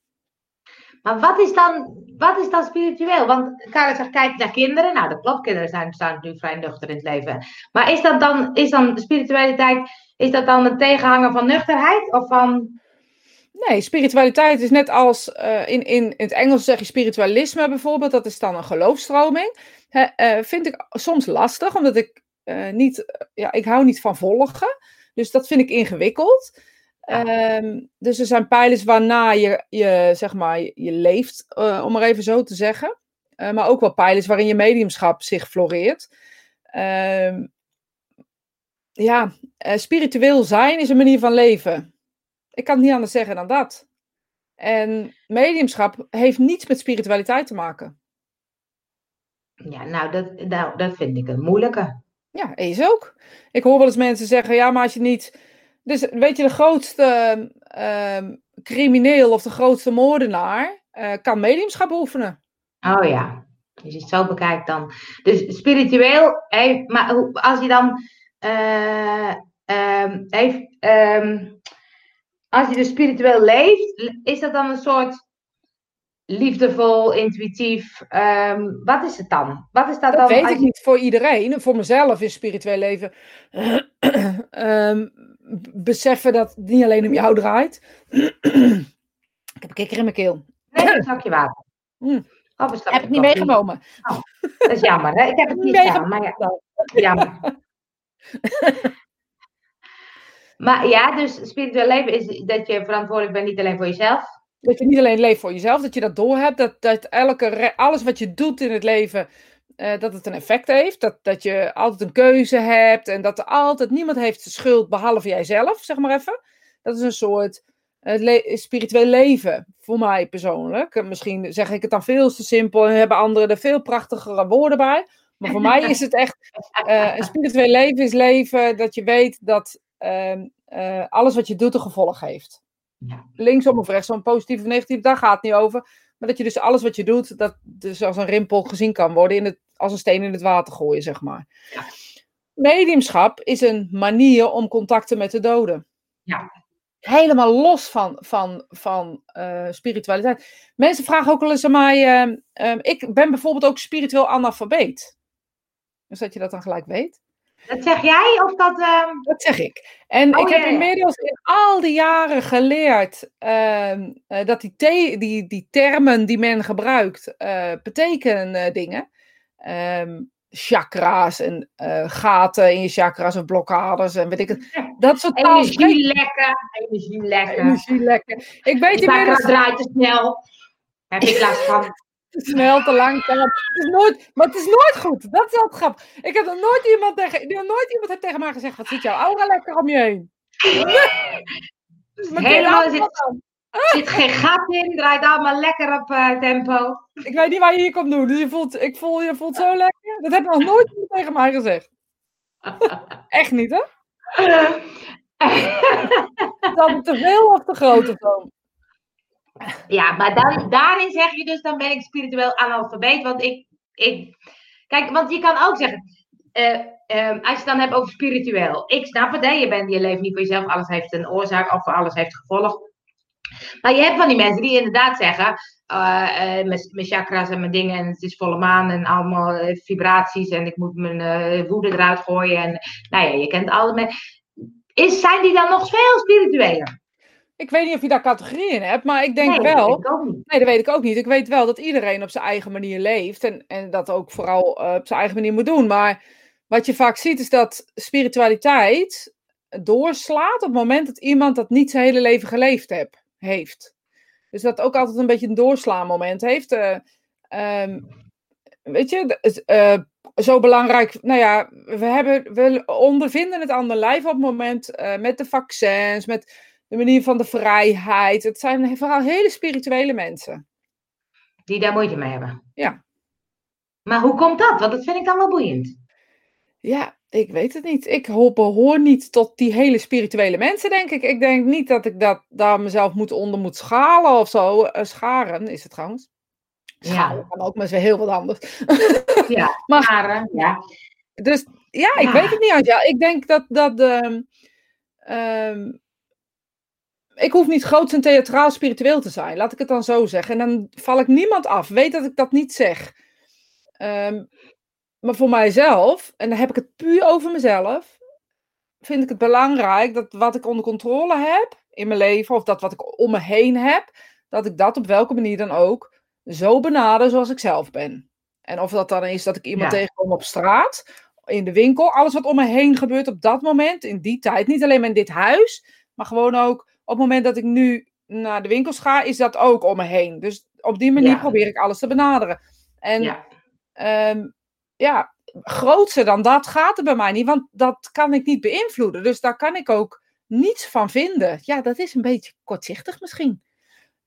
Maar wat is, dan, wat is dan spiritueel? Want Karel zegt, kijk naar kinderen. Nou, dat klopt. Kinderen zijn, staan nu vrij nuchter in het leven. Maar is dat dan, is dan spiritualiteit, is dat dan een tegenhanger van nuchterheid? Of van... Nee, spiritualiteit is net als eh, in, in, in het Engels zeg je spiritualisme bijvoorbeeld, dat is dan een geloofstroming. Hè, eh, vind ik soms lastig, omdat ik eh, niet, ja, ik hou niet van volgen. Dus dat vind ik ingewikkeld. Ehm, dus er zijn pijlers waarna je, je, zeg maar, je, je leeft, eh, om maar even zo te zeggen. Eh, maar ook wel pijlers waarin je mediumschap zich floreert. Ehm, ja, eh, spiritueel zijn is een manier van leven. Ik kan het niet anders zeggen dan dat. En mediumschap heeft niets met spiritualiteit te maken. Ja, nou dat, nou, dat vind ik een moeilijke. Ja, is ook. Ik hoor wel eens mensen zeggen, ja, maar als je niet... Dus weet je, de grootste ehm, crimineel of de grootste moordenaar eh, kan mediumschap oefenen. Oh ja, als je het zo bekijkt dan. Dus spiritueel, hé, maar als je dan ehm, als je dus spiritueel leeft, is dat dan een soort liefdevol, intuïtief, wat is het dan? Wat is dat, Dat dan? weet ik niet voor iedereen. Voor mezelf is spiritueel leven (clears throat) beseffen dat het niet alleen om jou draait. (clears throat) ik heb een kikker in mijn keel. Nee, een zakje water. Slapje heb ik niet koffie. meegenomen. Dat is jammer, hè? Ik heb het niet Meegenomen. gedaan, maar ja, jammer. (laughs) Maar ja, dus spiritueel leven is dat je verantwoordelijk bent niet alleen voor jezelf. Dat je niet alleen leeft voor jezelf, dat je dat doorhebt. Dat, dat elke, alles wat je doet in het leven, eh, dat het een effect heeft. Dat, dat je altijd een keuze hebt. En dat er altijd niemand heeft de schuld behalve jijzelf, zeg maar even. Dat is een soort eh, le- spiritueel leven, voor mij persoonlijk. En misschien zeg ik het dan veel te simpel en hebben anderen er veel prachtigere woorden bij. Maar voor mij is het echt, eh, een spiritueel leven is leven dat je weet dat ehm, eh, alles wat je doet een gevolg heeft Ja. linksom of rechtsom, positief of negatief, daar gaat het niet over. Maar dat je dus alles wat je doet, dat dus als een rimpel gezien kan worden, in het, als een steen in het water gooien, zeg maar. Ja. Mediumschap is een manier om contacten met de doden. Ja. Helemaal los van, van, van eh, spiritualiteit. Mensen vragen ook wel eens aan mij, ehm, ehm, ik ben bijvoorbeeld ook spiritueel analfabeet. Dus dat je dat dan gelijk weet. Dat zeg jij of dat... ehm, Dat zeg ik. En Oh, ik heb ja. inmiddels in al die jaren geleerd ehm, eh, dat die, the- die, die termen die men gebruikt eh, betekenen eh, dingen. Ehm, chakra's en gaten in je chakra's of blokkades en weet ik het. Dat soort taal spreek- Energie lekker, energie lekker. energie lekker. Ik weet inmiddels draait te snel. Heb ik last van. Te snel, te langzaam. Het is nooit, maar het is nooit goed. Dat is altijd grappig. Ik heb nog nooit iemand tegen, nooit iemand heeft tegen mij gezegd, wat zit jouw aura lekker om je heen? Maar (laughs) Helemaal zit? Er geen gat in, draait allemaal lekker op eh, tempo. Ik weet niet waar je hier komt doen. Dus je voelt, ik voel, je voelt zo lekker. Dat heb nog nooit iemand tegen mij gezegd. (laughs) Echt niet, hè? (laughs) Is dat te veel of te groot of zo? Ja, maar dan, daarin zeg je dus, dan ben ik spiritueel analfabeet. Want ik, ik kijk, want je kan ook zeggen, eh, ehm, als je het dan hebt over spiritueel. Ik snap het, je, bent, je leeft niet voor jezelf, alles heeft een oorzaak of alles heeft gevolg. Maar je hebt van die mensen die inderdaad zeggen, eh, eh, mijn chakras en mijn dingen en het is volle maan en allemaal vibraties en ik moet mijn woede eruit gooien. En nou ja, je kent alle mensen. Is, zijn die dan nog veel spiritueler? Ik weet niet of je daar categorieën in hebt, maar ik denk nee, wel. dat ik. Nee, dat weet ik ook niet. Ik weet wel dat iedereen op zijn eigen manier leeft. En, en dat ook vooral eh, op zijn eigen manier moet doen. Maar wat je vaak ziet is dat spiritualiteit doorslaat op het moment dat iemand dat niet zijn hele leven geleefd heb, heeft. Dus dat ook altijd een beetje een doorslaanmoment heeft. eh, ehm, weet je, eh, zo belangrijk. Nou ja, we, hebben, we ondervinden het aan de lijf op het moment met de vaccins, met de manier van de vrijheid. Het zijn vooral hele spirituele mensen. Die daar moeite mee hebben. Ja. Maar hoe komt dat? Want dat vind ik dan wel boeiend. Ja, ik weet het niet. Ik ho- behoor niet tot die hele spirituele mensen, denk ik. Ik denk niet dat ik dat, daar mezelf moet onder moet schalen of zo. Eh, scharen is het trouwens. Schalen Ja. kan ook, maar is weer heel wat anders. (laughs) Ja, Maar- eh, ja. Dus ja, ik Ja. weet het niet. Ik denk dat. dat ehm, ik hoef niet groots en theatraal spiritueel te zijn, laat ik het dan zo zeggen. En dan val ik niemand af. Weet dat ik dat niet zeg. Ehm, maar voor mijzelf, en dan heb ik het puur over mezelf, vind ik het belangrijk dat wat ik onder controle heb in mijn leven, of dat wat ik om me heen heb, dat ik dat op welke manier dan ook zo benader zoals ik zelf ben. En of dat dan is dat ik iemand Ja. tegenkom op straat, in de winkel, alles wat om me heen gebeurt op dat moment, in die tijd, niet alleen maar in dit huis, maar gewoon ook het moment dat ik nu naar de winkels ga, is dat ook om me heen. Dus op die manier Ja. probeer ik alles te benaderen. En ja. Ehm, ja, grootser dan dat gaat er bij mij niet, want dat kan ik niet beïnvloeden. Dus daar kan ik ook niets van vinden. Ja, dat is een beetje kortzichtig misschien.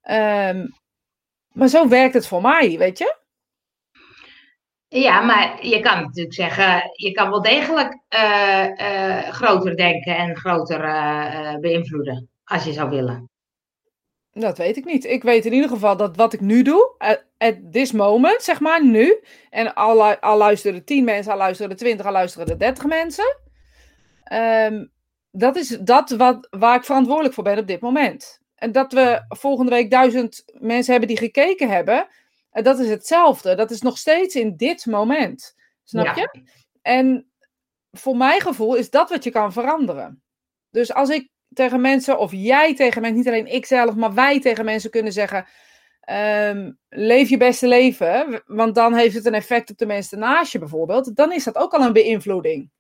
Ehm, maar zo werkt het voor mij, weet je? Ja, maar je kan natuurlijk zeggen, je kan wel degelijk eh, eh, groter denken en groter eh, beïnvloeden, als je zou willen. Dat weet ik niet. Ik weet in ieder geval dat wat ik nu doe, at, at this moment, zeg maar, nu. En al, al luisteren 10 mensen, al luisteren er 20, al luisteren er 30 mensen. ehm, dat is dat wat, waar ik verantwoordelijk voor ben op dit moment. En dat we volgende week duizend mensen hebben die gekeken hebben. En dat is hetzelfde. Dat is nog steeds in dit moment. Snap Ja. je? En voor mijn gevoel is dat wat je kan veranderen. Dus als ik tegen mensen, of jij tegen mensen, niet alleen ik zelf, maar wij tegen mensen kunnen zeggen: ehm, leef je beste leven, want dan heeft het een effect op de mensen naast je bijvoorbeeld. Dan is dat ook al een beïnvloeding.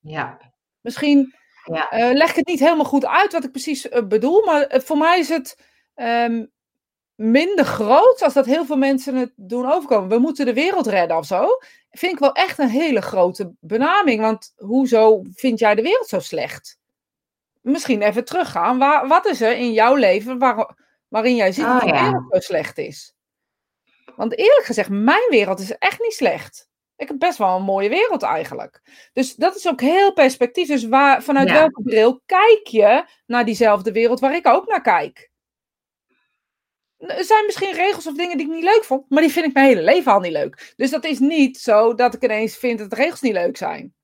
Ja, Misschien ja, eh, leg ik het niet helemaal goed uit wat ik precies eh, bedoel, maar eh, voor mij is het ehm, minder groot als dat heel veel mensen het doen overkomen. We moeten de wereld redden of zo. Vind ik wel echt een hele grote benaming, want hoezo vind jij de wereld zo slecht? Misschien even teruggaan. Waar, wat is er in jouw leven waar, waarin jij ziet Oh, dat de ja. wereld zo slecht is? Want eerlijk gezegd, mijn wereld is echt niet slecht. Ik heb best wel een mooie wereld eigenlijk. Dus dat is ook heel perspectief. Dus waar, vanuit Ja. welke bril kijk je naar diezelfde wereld waar ik ook naar kijk? Er zijn misschien regels of dingen die ik niet leuk vond, maar die vind ik mijn hele leven al niet leuk. Dus dat is niet zo dat ik ineens vind dat de regels niet leuk zijn.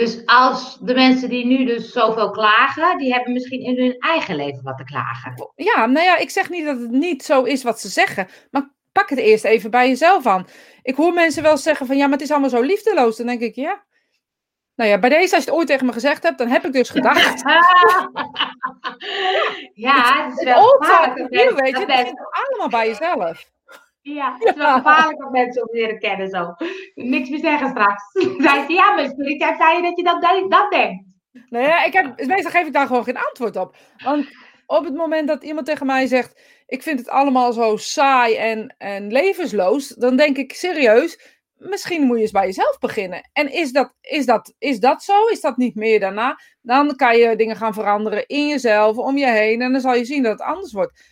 Dus als de mensen die nu dus zoveel klagen, die hebben misschien in hun eigen leven wat te klagen. Ja, nou ja, ik zeg niet dat het niet zo is wat ze zeggen, maar pak het eerst even bij jezelf aan. Ik hoor mensen wel zeggen van ja, maar het is allemaal zo liefdeloos. Dan denk ik, ja. Nou ja, bij deze, als je het ooit tegen me gezegd hebt, dan heb ik dus (laughs) gedacht. ja, het is wel. Dat weet je, het begint allemaal bij jezelf. Ja, het is wel gevaarlijk om mensen om leren kennen zo. Niks meer zeggen straks. (laughs) Zei ze, ja, maar zei je dat je dat, dat denkt? Nou ja, ik heb, meestal geef ik daar gewoon geen antwoord op. Want op het moment dat iemand tegen mij zegt, ik vind het allemaal zo saai en, en levensloos, dan denk ik serieus, misschien moet je eens bij jezelf beginnen. En is dat, is, dat, is dat zo? Is dat niet meer daarna? Dan kan je dingen gaan veranderen in jezelf, om je heen, en dan zal je zien dat het anders wordt.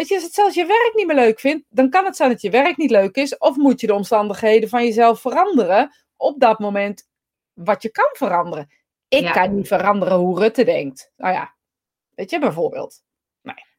Weet je, als het zelfs je werk niet meer leuk vindt, dan kan het zijn dat je werk niet leuk is, of moet je de omstandigheden van jezelf veranderen op dat moment wat je kan veranderen. Ik kan niet veranderen hoe Rutte denkt. Nou ja, weet je, bijvoorbeeld.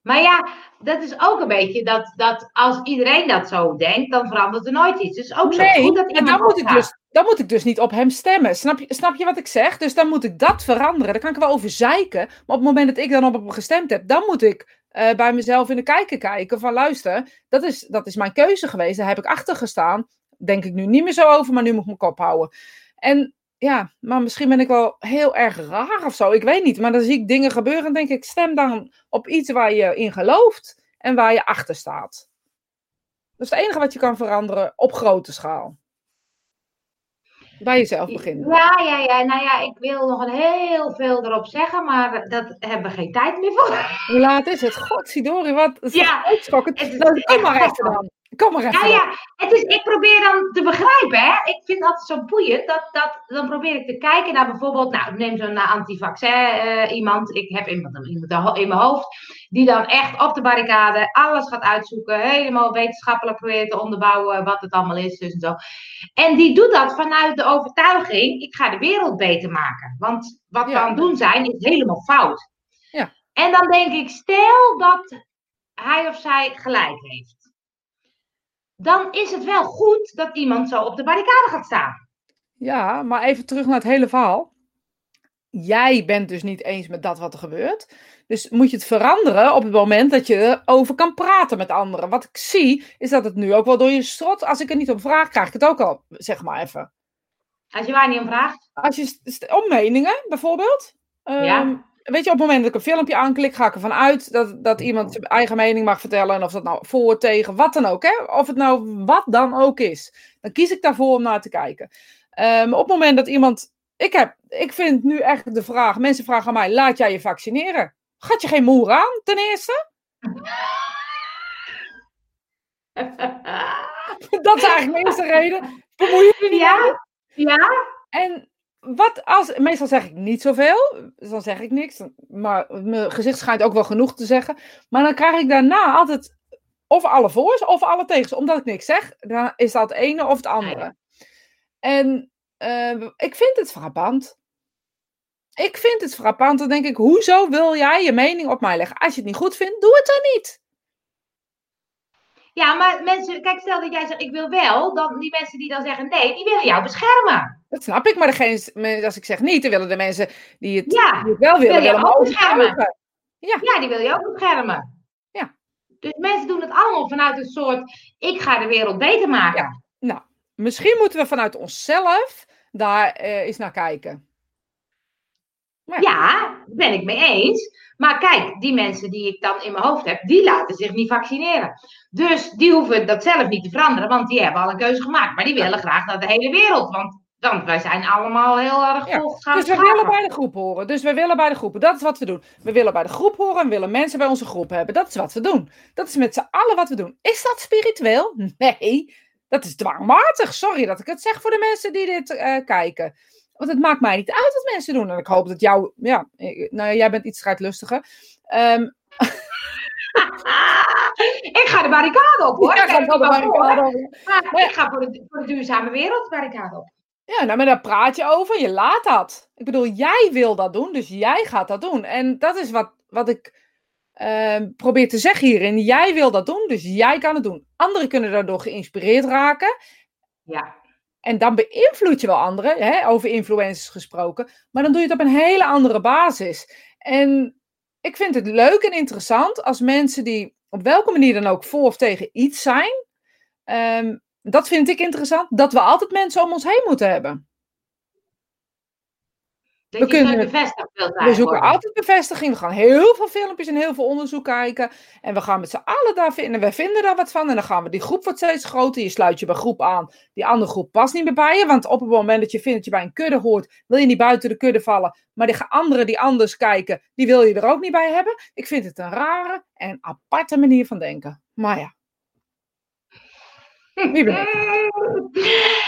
Maar ja, dat is ook een beetje dat, dat als iedereen dat zo denkt, dan verandert er nooit iets. Dus ook zo nee, goed dat en dan moet, ik dus, dan moet ik dus niet op hem stemmen. Snap je, snap je wat ik zeg? Dus dan moet ik dat veranderen. Daar kan ik wel over zeiken. Maar op het moment dat ik dan op hem gestemd heb, dan moet ik uh, bij mezelf in de kijker kijken van luister, dat is, dat is mijn keuze geweest. Daar heb ik achter gestaan. Denk ik nu niet meer zo over, maar nu moet ik mijn kop houden. En ja, maar misschien ben ik wel heel erg raar of zo. Ik weet niet. Maar dan zie ik dingen gebeuren en denk ik, stem dan op iets waar je in gelooft en waar je achter staat. Dat is het enige wat je kan veranderen op grote schaal. Bij jezelf beginnen. Ja, ja, ja. Nou ja, ik wil nog een heel veel erop zeggen, maar dat hebben we geen tijd meer voor. Hoe laat is het? Godzidori, wat? Het is ja, uitschokkend. Het is, maar even dan. Kom maar even. Ja, ja. Het is, ik probeer dan te begrijpen, hè. Ik vind het altijd zo boeiend. Dat, dat, dan probeer ik te kijken naar bijvoorbeeld, nou, neem zo'n antivaccin uh, iemand. Ik heb iemand, iemand in mijn hoofd. Die dan echt op de barricade alles gaat uitzoeken. Helemaal wetenschappelijk probeert te onderbouwen wat het allemaal is. Dus en, zo. en die doet dat vanuit de overtuiging, ik ga de wereld beter maken. Want wat we aan het doen zijn, is helemaal fout. Ja. En dan denk ik, stel dat hij of zij gelijk heeft dan is het wel goed dat iemand zo op de barricade gaat staan. Ja, maar even terug naar het hele verhaal. Jij bent dus niet eens met dat wat er gebeurt. Dus moet je het veranderen op het moment dat je erover kan praten met anderen. Wat ik zie, is dat het nu ook wel door je strot. Als ik er niet om vraag, krijg ik het ook al, zeg maar even. Als je waar niet om vraagt? Als je om meningen, bijvoorbeeld. ja. Ehm, weet je, op het moment dat ik een filmpje aanklik, ga ik ervan uit dat, dat iemand zijn eigen mening mag vertellen. En of dat nou voor, tegen, wat dan ook. Hè? Of het nou wat dan ook is. Dan kies ik daarvoor om naar te kijken. Um, op het moment dat iemand. Ik, heb, ik vind nu echt de vraag: mensen vragen aan mij: laat jij je vaccineren? Gaat je geen moer aan, ten eerste? (laughs) dat is eigenlijk de eerste reden. Bemoei je er niet ja? Ja. En wat als, meestal zeg ik niet zoveel, dus dan zeg ik niks, maar mijn gezicht schijnt ook wel genoeg te zeggen. Maar dan krijg ik daarna altijd of alle voor's of alle tegens. Omdat ik niks zeg, dan is dat het ene of het andere. En uh, ik vind het frappant. Ik vind het frappant. Dan denk ik, hoezo wil jij je mening op mij leggen? Als je het niet goed vindt, doe het dan niet. Ja, maar mensen, kijk, stel dat jij zegt ik wil wel, dan die mensen die dan zeggen nee, die willen jou beschermen. Dat snap ik, maar degene, als ik zeg niet, dan willen de mensen die het, ja, die het wel willen, wil je ook beschermen. Ja. ja, die wil je ook beschermen. Ja. Dus mensen doen het allemaal vanuit een soort, ik ga de wereld beter maken. Ja. Nou, misschien moeten we vanuit onszelf daar uh, eens naar kijken. Ja, daar ben ik mee eens. Maar kijk, die mensen die ik dan in mijn hoofd heb, die laten zich niet vaccineren. Dus die hoeven dat zelf niet te veranderen, want die hebben al een keuze gemaakt. Maar die willen graag naar de hele wereld, want dan, wij zijn allemaal heel erg ja. Dus we willen bij de groep horen. Dus we willen bij de groepen. Dat is wat we doen. We willen bij de groep horen en willen mensen bij onze groep hebben. Dat is wat we doen. Dat is met z'n allen wat we doen. Is dat spiritueel? Nee. Dat is dwangmatig. Sorry dat ik het zeg voor de mensen die dit uh, kijken. Want het maakt mij niet uit wat mensen doen. En ik hoop dat jou, ja, nou jij bent iets strijdlustiger. Um... (laughs) ik ga de barricade op hoor. Ja, ga de barricade op. Maar ik ga voor de, voor de duurzame wereld de barricade op. Ja, nou, maar daar praat je over. Je laat dat. Ik bedoel, jij wil dat doen, dus jij gaat dat doen. En dat is wat, wat ik uh, probeert te zeggen hierin, jij wil dat doen, dus jij kan het doen. Anderen kunnen daardoor geïnspireerd raken. Ja. En dan beïnvloed je wel anderen, hè, over influencers gesproken, maar dan doe je het op een hele andere basis. En ik vind het leuk en interessant als mensen die op welke manier dan ook voor of tegen iets zijn, um, dat vind ik interessant, dat we altijd mensen om ons heen moeten hebben. Dat we kunnen, bevestigd We zoeken altijd bevestiging. We gaan heel veel filmpjes en heel veel onderzoek kijken. En we gaan met z'n allen daar vinden. We vinden daar wat van. En dan gaan we. Die groep wordt steeds groter. Je sluit je bij groep aan. Die andere groep past niet meer bij je. Want op het moment dat je vindt dat je bij een kudde hoort. Wil je niet buiten de kudde vallen. Maar die anderen die anders kijken. Die wil je er ook niet bij hebben. Ik vind het een rare en aparte manier van denken. Maar ja. (laughs) Wie weet.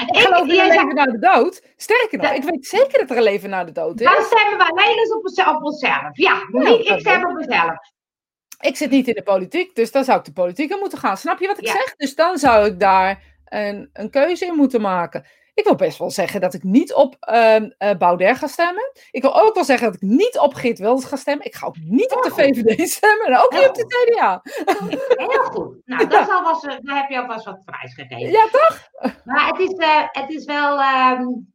Ik geloof in een leven na de dood. Sterker nog, ik weet zeker dat er een leven na de dood is. Dan stemmen we alleen eens op, op onszelf. Ja, ik stem op mezelf. Ik zit niet in de politiek, dus dan zou ik de politiek in moeten gaan. Snap je wat ik zeg? Dus dan zou ik daar een, een keuze in moeten maken. Ik wil best wel zeggen dat ik niet op uh, uh, Baudet ga stemmen. Ik wil ook wel zeggen dat ik niet op Geert Wilders ga stemmen. Ik ga ook niet op de VVD stemmen en ook niet op de CDA. Heel goed. Nou, dat ja. was, uh, daar heb je alvast wat prijs gegeven. Ja, toch? Maar het is, uh, het is wel... Um,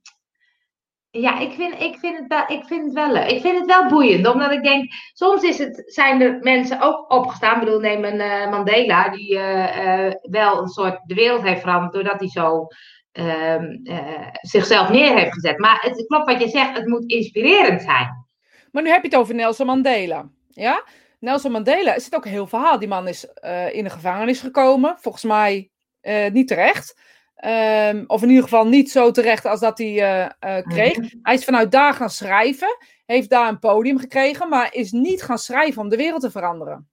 ja, ik vind, ik, vind het wel, ik vind het wel leuk. Ik vind het wel boeiend, omdat ik denk, soms is het, zijn er mensen ook opgestaan. Ik bedoel, neem een uh, Mandela, die uh, wel een soort de wereld heeft veranderd, doordat hij zo uh, zichzelf neer heeft gezet. Maar het klopt wat je zegt, het moet inspirerend zijn. Maar nu heb je het over Nelson Mandela. Ja? Nelson Mandela, is het ook een heel verhaal. Die man is uh, in de gevangenis gekomen, volgens mij uh, niet terecht. Um, of in ieder geval niet zo terecht als dat hij uh, kreeg. Hij is vanuit daar gaan schrijven, heeft daar een podium gekregen, maar is niet gaan schrijven om de wereld te veranderen.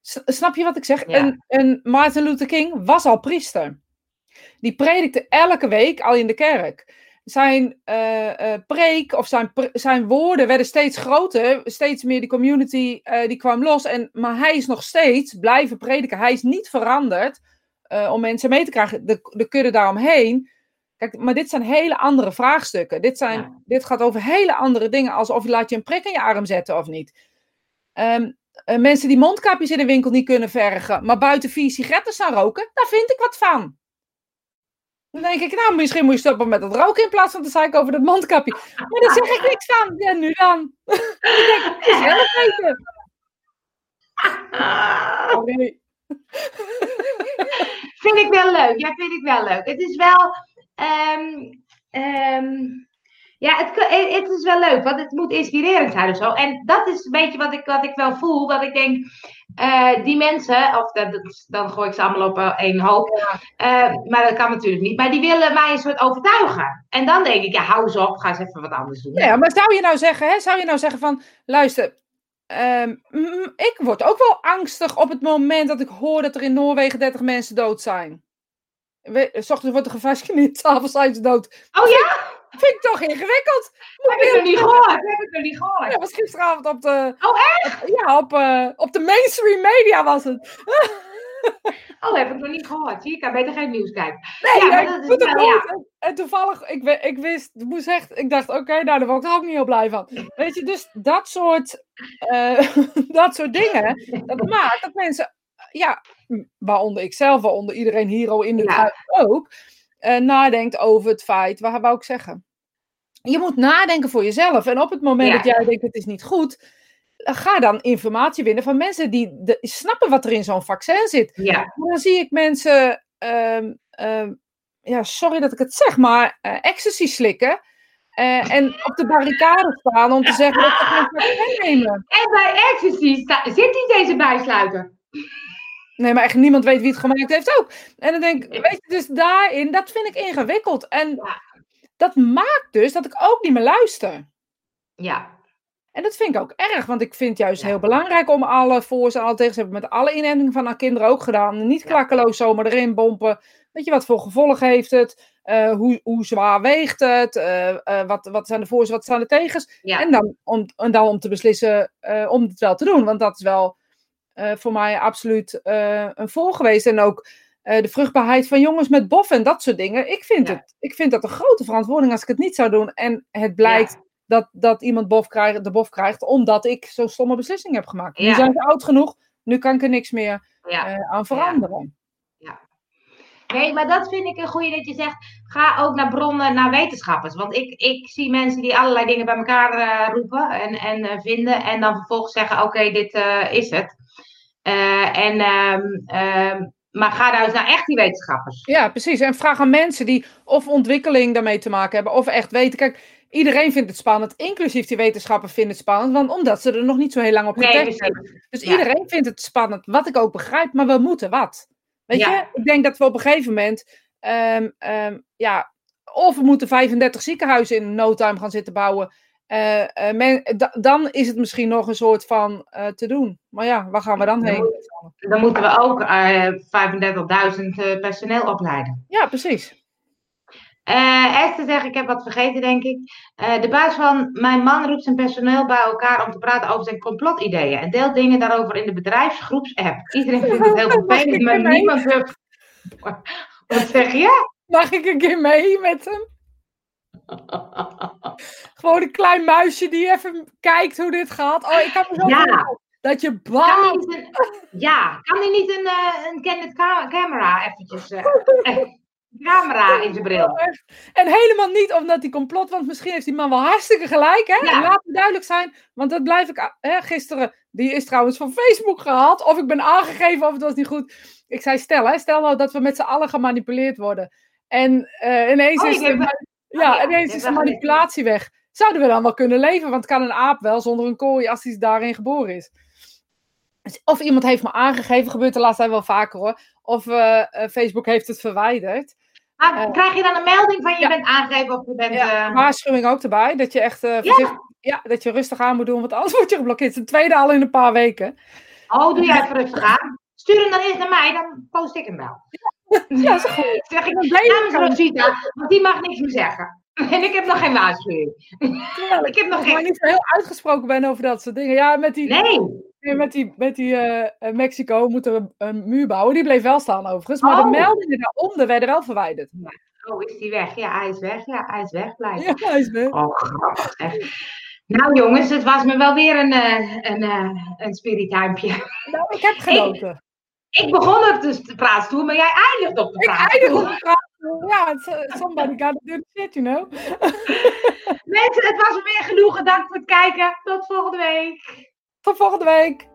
S snap je wat ik zeg? Ja. En, en Martin Luther King was al priester. Die predikte elke week al in de kerk. Zijn uh, uh, preek of zijn, zijn woorden werden steeds groter. Steeds meer die community uh, die kwam los. En, maar hij is nog steeds blijven prediken. Hij is niet veranderd om mensen mee te krijgen. De, de kudde daaromheen. Kijk, maar dit zijn hele andere vraagstukken. Dit, zijn, ja. dit gaat over hele andere dingen. Als of je laat je een prik in je arm zetten of niet. Um, mensen die mondkapjes in de winkel niet kunnen vergen. Maar buiten vier sigaretten staan roken. Daar vind ik wat van. Dan denk ik, nou, misschien moet je stoppen met het roken in plaats van te zeiken over dat mondkapje. Maar daar zeg ik niks van. Ja, nu dan. (laughs) ik denk, is. Oh, nee. (laughs) vind ik wel leuk. Ja, vind ik wel leuk. Het is wel... Um, ja, het, het, is wel leuk, want het moet inspirerend zijn of zo. En dat is een beetje wat ik, wat ik wel voel. Dat ik denk, uh, die mensen, of dat, dan gooi ik ze allemaal op uh, één hoop. Uh, maar dat kan natuurlijk niet. Maar die willen mij een soort overtuigen. En dan denk ik, ja, hou eens op, ga eens even wat anders doen. Ja, maar zou je nou zeggen, hè, zou je nou zeggen van, luister, um, ik word ook wel angstig op het moment dat ik hoor dat er in Noorwegen 30 mensen dood zijn. S ochtends wordt er gevaccineerd, s'avonds zijn ze dood. Oh ja? Vind ik toch ingewikkeld. Heb ik nog niet gehoord. Heb ik nog niet gehoord. Ja, was gisteravond op de... Oh, echt? Ja, op, uh, op de mainstream media was het. (laughs) oh, heb ik nog niet gehoord. Zie, ik kan beter geen nieuws kijken. Nee, ja, ja, dat is wel, ja. En, en toevallig, ik, ik wist, ik moest echt, ik dacht, oké, okay, nou, daar word ik ook niet heel blij van. Weet je, dus dat soort, uh, (laughs) dat soort dingen, dat (laughs) maakt dat mensen, ja, waaronder ik zelf, waaronder iedereen hier in het huis ook, uh, nadenkt over het feit, waar wou ik zeggen? Je moet nadenken voor jezelf. En op het moment ja. dat jij denkt, het is niet goed, ga dan informatie winnen van mensen die de, snappen wat er in zo'n vaccin zit. Ja. Dan zie ik mensen, um, um, ja, sorry dat ik het zeg, maar uh, ecstasy slikken. Uh, en op de barricade staan om te zeggen dat ze geen vaccin nemen. En bij ecstasy zit niet deze bijsluiter. Nee, maar echt niemand weet wie het gemaakt heeft ook. En dan denk ik, weet je, dus daarin, dat vind ik ingewikkeld. En ja. Dat maakt dus dat ik ook niet meer luister. Ja. En dat vind ik ook erg, want ik vind het juist ja. heel belangrijk om alle voor en alle tegen te hebben. Met alle inentingen van haar kinderen ook gedaan. Niet klakkeloos zomaar erin bompen. Weet je, wat voor gevolgen heeft het? Uh, hoe, hoe zwaar weegt het? Uh, uh, wat, wat zijn de voor's, wat zijn de tegens? Ja. En, dan om, en dan om te beslissen om het wel te doen. Want dat is wel voor mij absoluut een voor geweest. En ook uh, de vruchtbaarheid van jongens met boffen en dat soort dingen. Ik vind, Ja. het, ik vind dat een grote verantwoording als ik het niet zou doen. En het blijkt dat, dat iemand bof krijgt, de bof krijgt omdat ik zo'n stomme beslissing heb gemaakt. Nu Ja. zijn ze oud genoeg, nu kan ik er niks meer Ja. eh, aan veranderen. Nee, maar dat vind ik een goede dat je zegt. Ga ook naar bronnen, naar wetenschappers. Want ik, ik zie mensen die allerlei dingen bij elkaar eh, roepen en, en eh, vinden. En dan vervolgens zeggen: Oké, dit eh, is het. Eh, en, ehm, ehm, maar ga nou eens naar echt die wetenschappers. Ja, precies. En vraag aan mensen die of ontwikkeling daarmee te maken hebben, of echt weten. Kijk, iedereen vindt het spannend, inclusief die wetenschappers vinden het spannend, want omdat ze er nog niet zo heel lang op Nee, getest hebben. precies. Dus Ja. iedereen vindt het spannend, wat ik ook begrijp, maar we moeten wat. Weet Ja. je, ik denk dat we op een gegeven moment, ehm, ehm, ja, of we moeten 35 ziekenhuizen in no time gaan zitten bouwen. Men- da- dan is het misschien nog een soort van eh, te doen. Maar ja, waar gaan we dan heen? Dan moeten we ook eh 35.000 eh, personeel opleiden. Ja, precies. Esther zegt, ik heb wat vergeten, denk ik. De baas van mijn man roept zijn personeel bij elkaar om te praten over zijn complotideeën. En deelt dingen daarover in de bedrijfsgroepsapp. Iedereen vindt het heel (laughs) vervelend, maar niemand heeft... (laughs) Wat zeg je? Mag ik een keer mee met hem? (laughs) Gewoon een klein muisje die even kijkt hoe dit gaat. Oh, ik kan me zo Ja. dat je een, ja, kan hij niet een, eh, een ca- camera eventjes... eh, (laughs) camera in zijn bril. En helemaal niet omdat hij complot, want misschien heeft die man wel hartstikke gelijk. Hè? Ja. Laat het duidelijk zijn, want dat blijf ik. a- Hè, gisteren, die is trouwens van Facebook gehaald. Of ik ben aangegeven of het was niet goed. Ik zei: stel, hè, stel nou dat we met z'n allen gemanipuleerd worden. En eh, ineens Oh, is ma- oh ja, ja, ineens is de manipulatie weg. Zouden we dan wel kunnen leven? Want kan een aap wel zonder een kooi als hij daarin geboren is. Dus Of iemand heeft me aangegeven, gebeurt de laatste tijd wel vaker hoor. Of eh, eh, Facebook heeft het verwijderd. Maar Eh, krijg je dan een melding van je ja. bent aangegeven of je bent... Ja, waarschuwing ook erbij. Dat je echt voorzichtig- ja, dat je rustig aan moet doen, want anders (laughs) word je geblokkeerd. Het tweede al in een paar weken. Oh, doe jij even rustig aan. Stuur hem dan eerst naar mij, dan post ik hem wel. Ja, is goed. zeg ik, namens Rosita, want die mag niks meer zeggen. (laughs) En ik heb nog geen waarschuwing. Terwijl (laughs) Ik heb nog geen... niet zo heel uitgesproken ben over dat soort dingen. Ja, met die, Nee. met die, met die eh, eh, Mexico moeten we een muur bouwen. Die bleef wel staan overigens. Maar de Oh. meldingen daaronder werden wel verwijderd. Oh, is die weg? Ja, hij is weg. Ja, hij is weg. Blijf. Ja, hij is weg. Oh, grappig. Nou jongens, het was me wel weer een, eh, een, een spirituimpje. Nou, ik heb genoten. (laughs) Ik begon op de praatstoel, maar jij eindigt op de Ik eindig op de praat. Ja, uh, somebody got to do the shit, you know. (laughs) Mensen, het was me weer genoeg. Dank voor het kijken. Tot volgende week. Tot volgende week.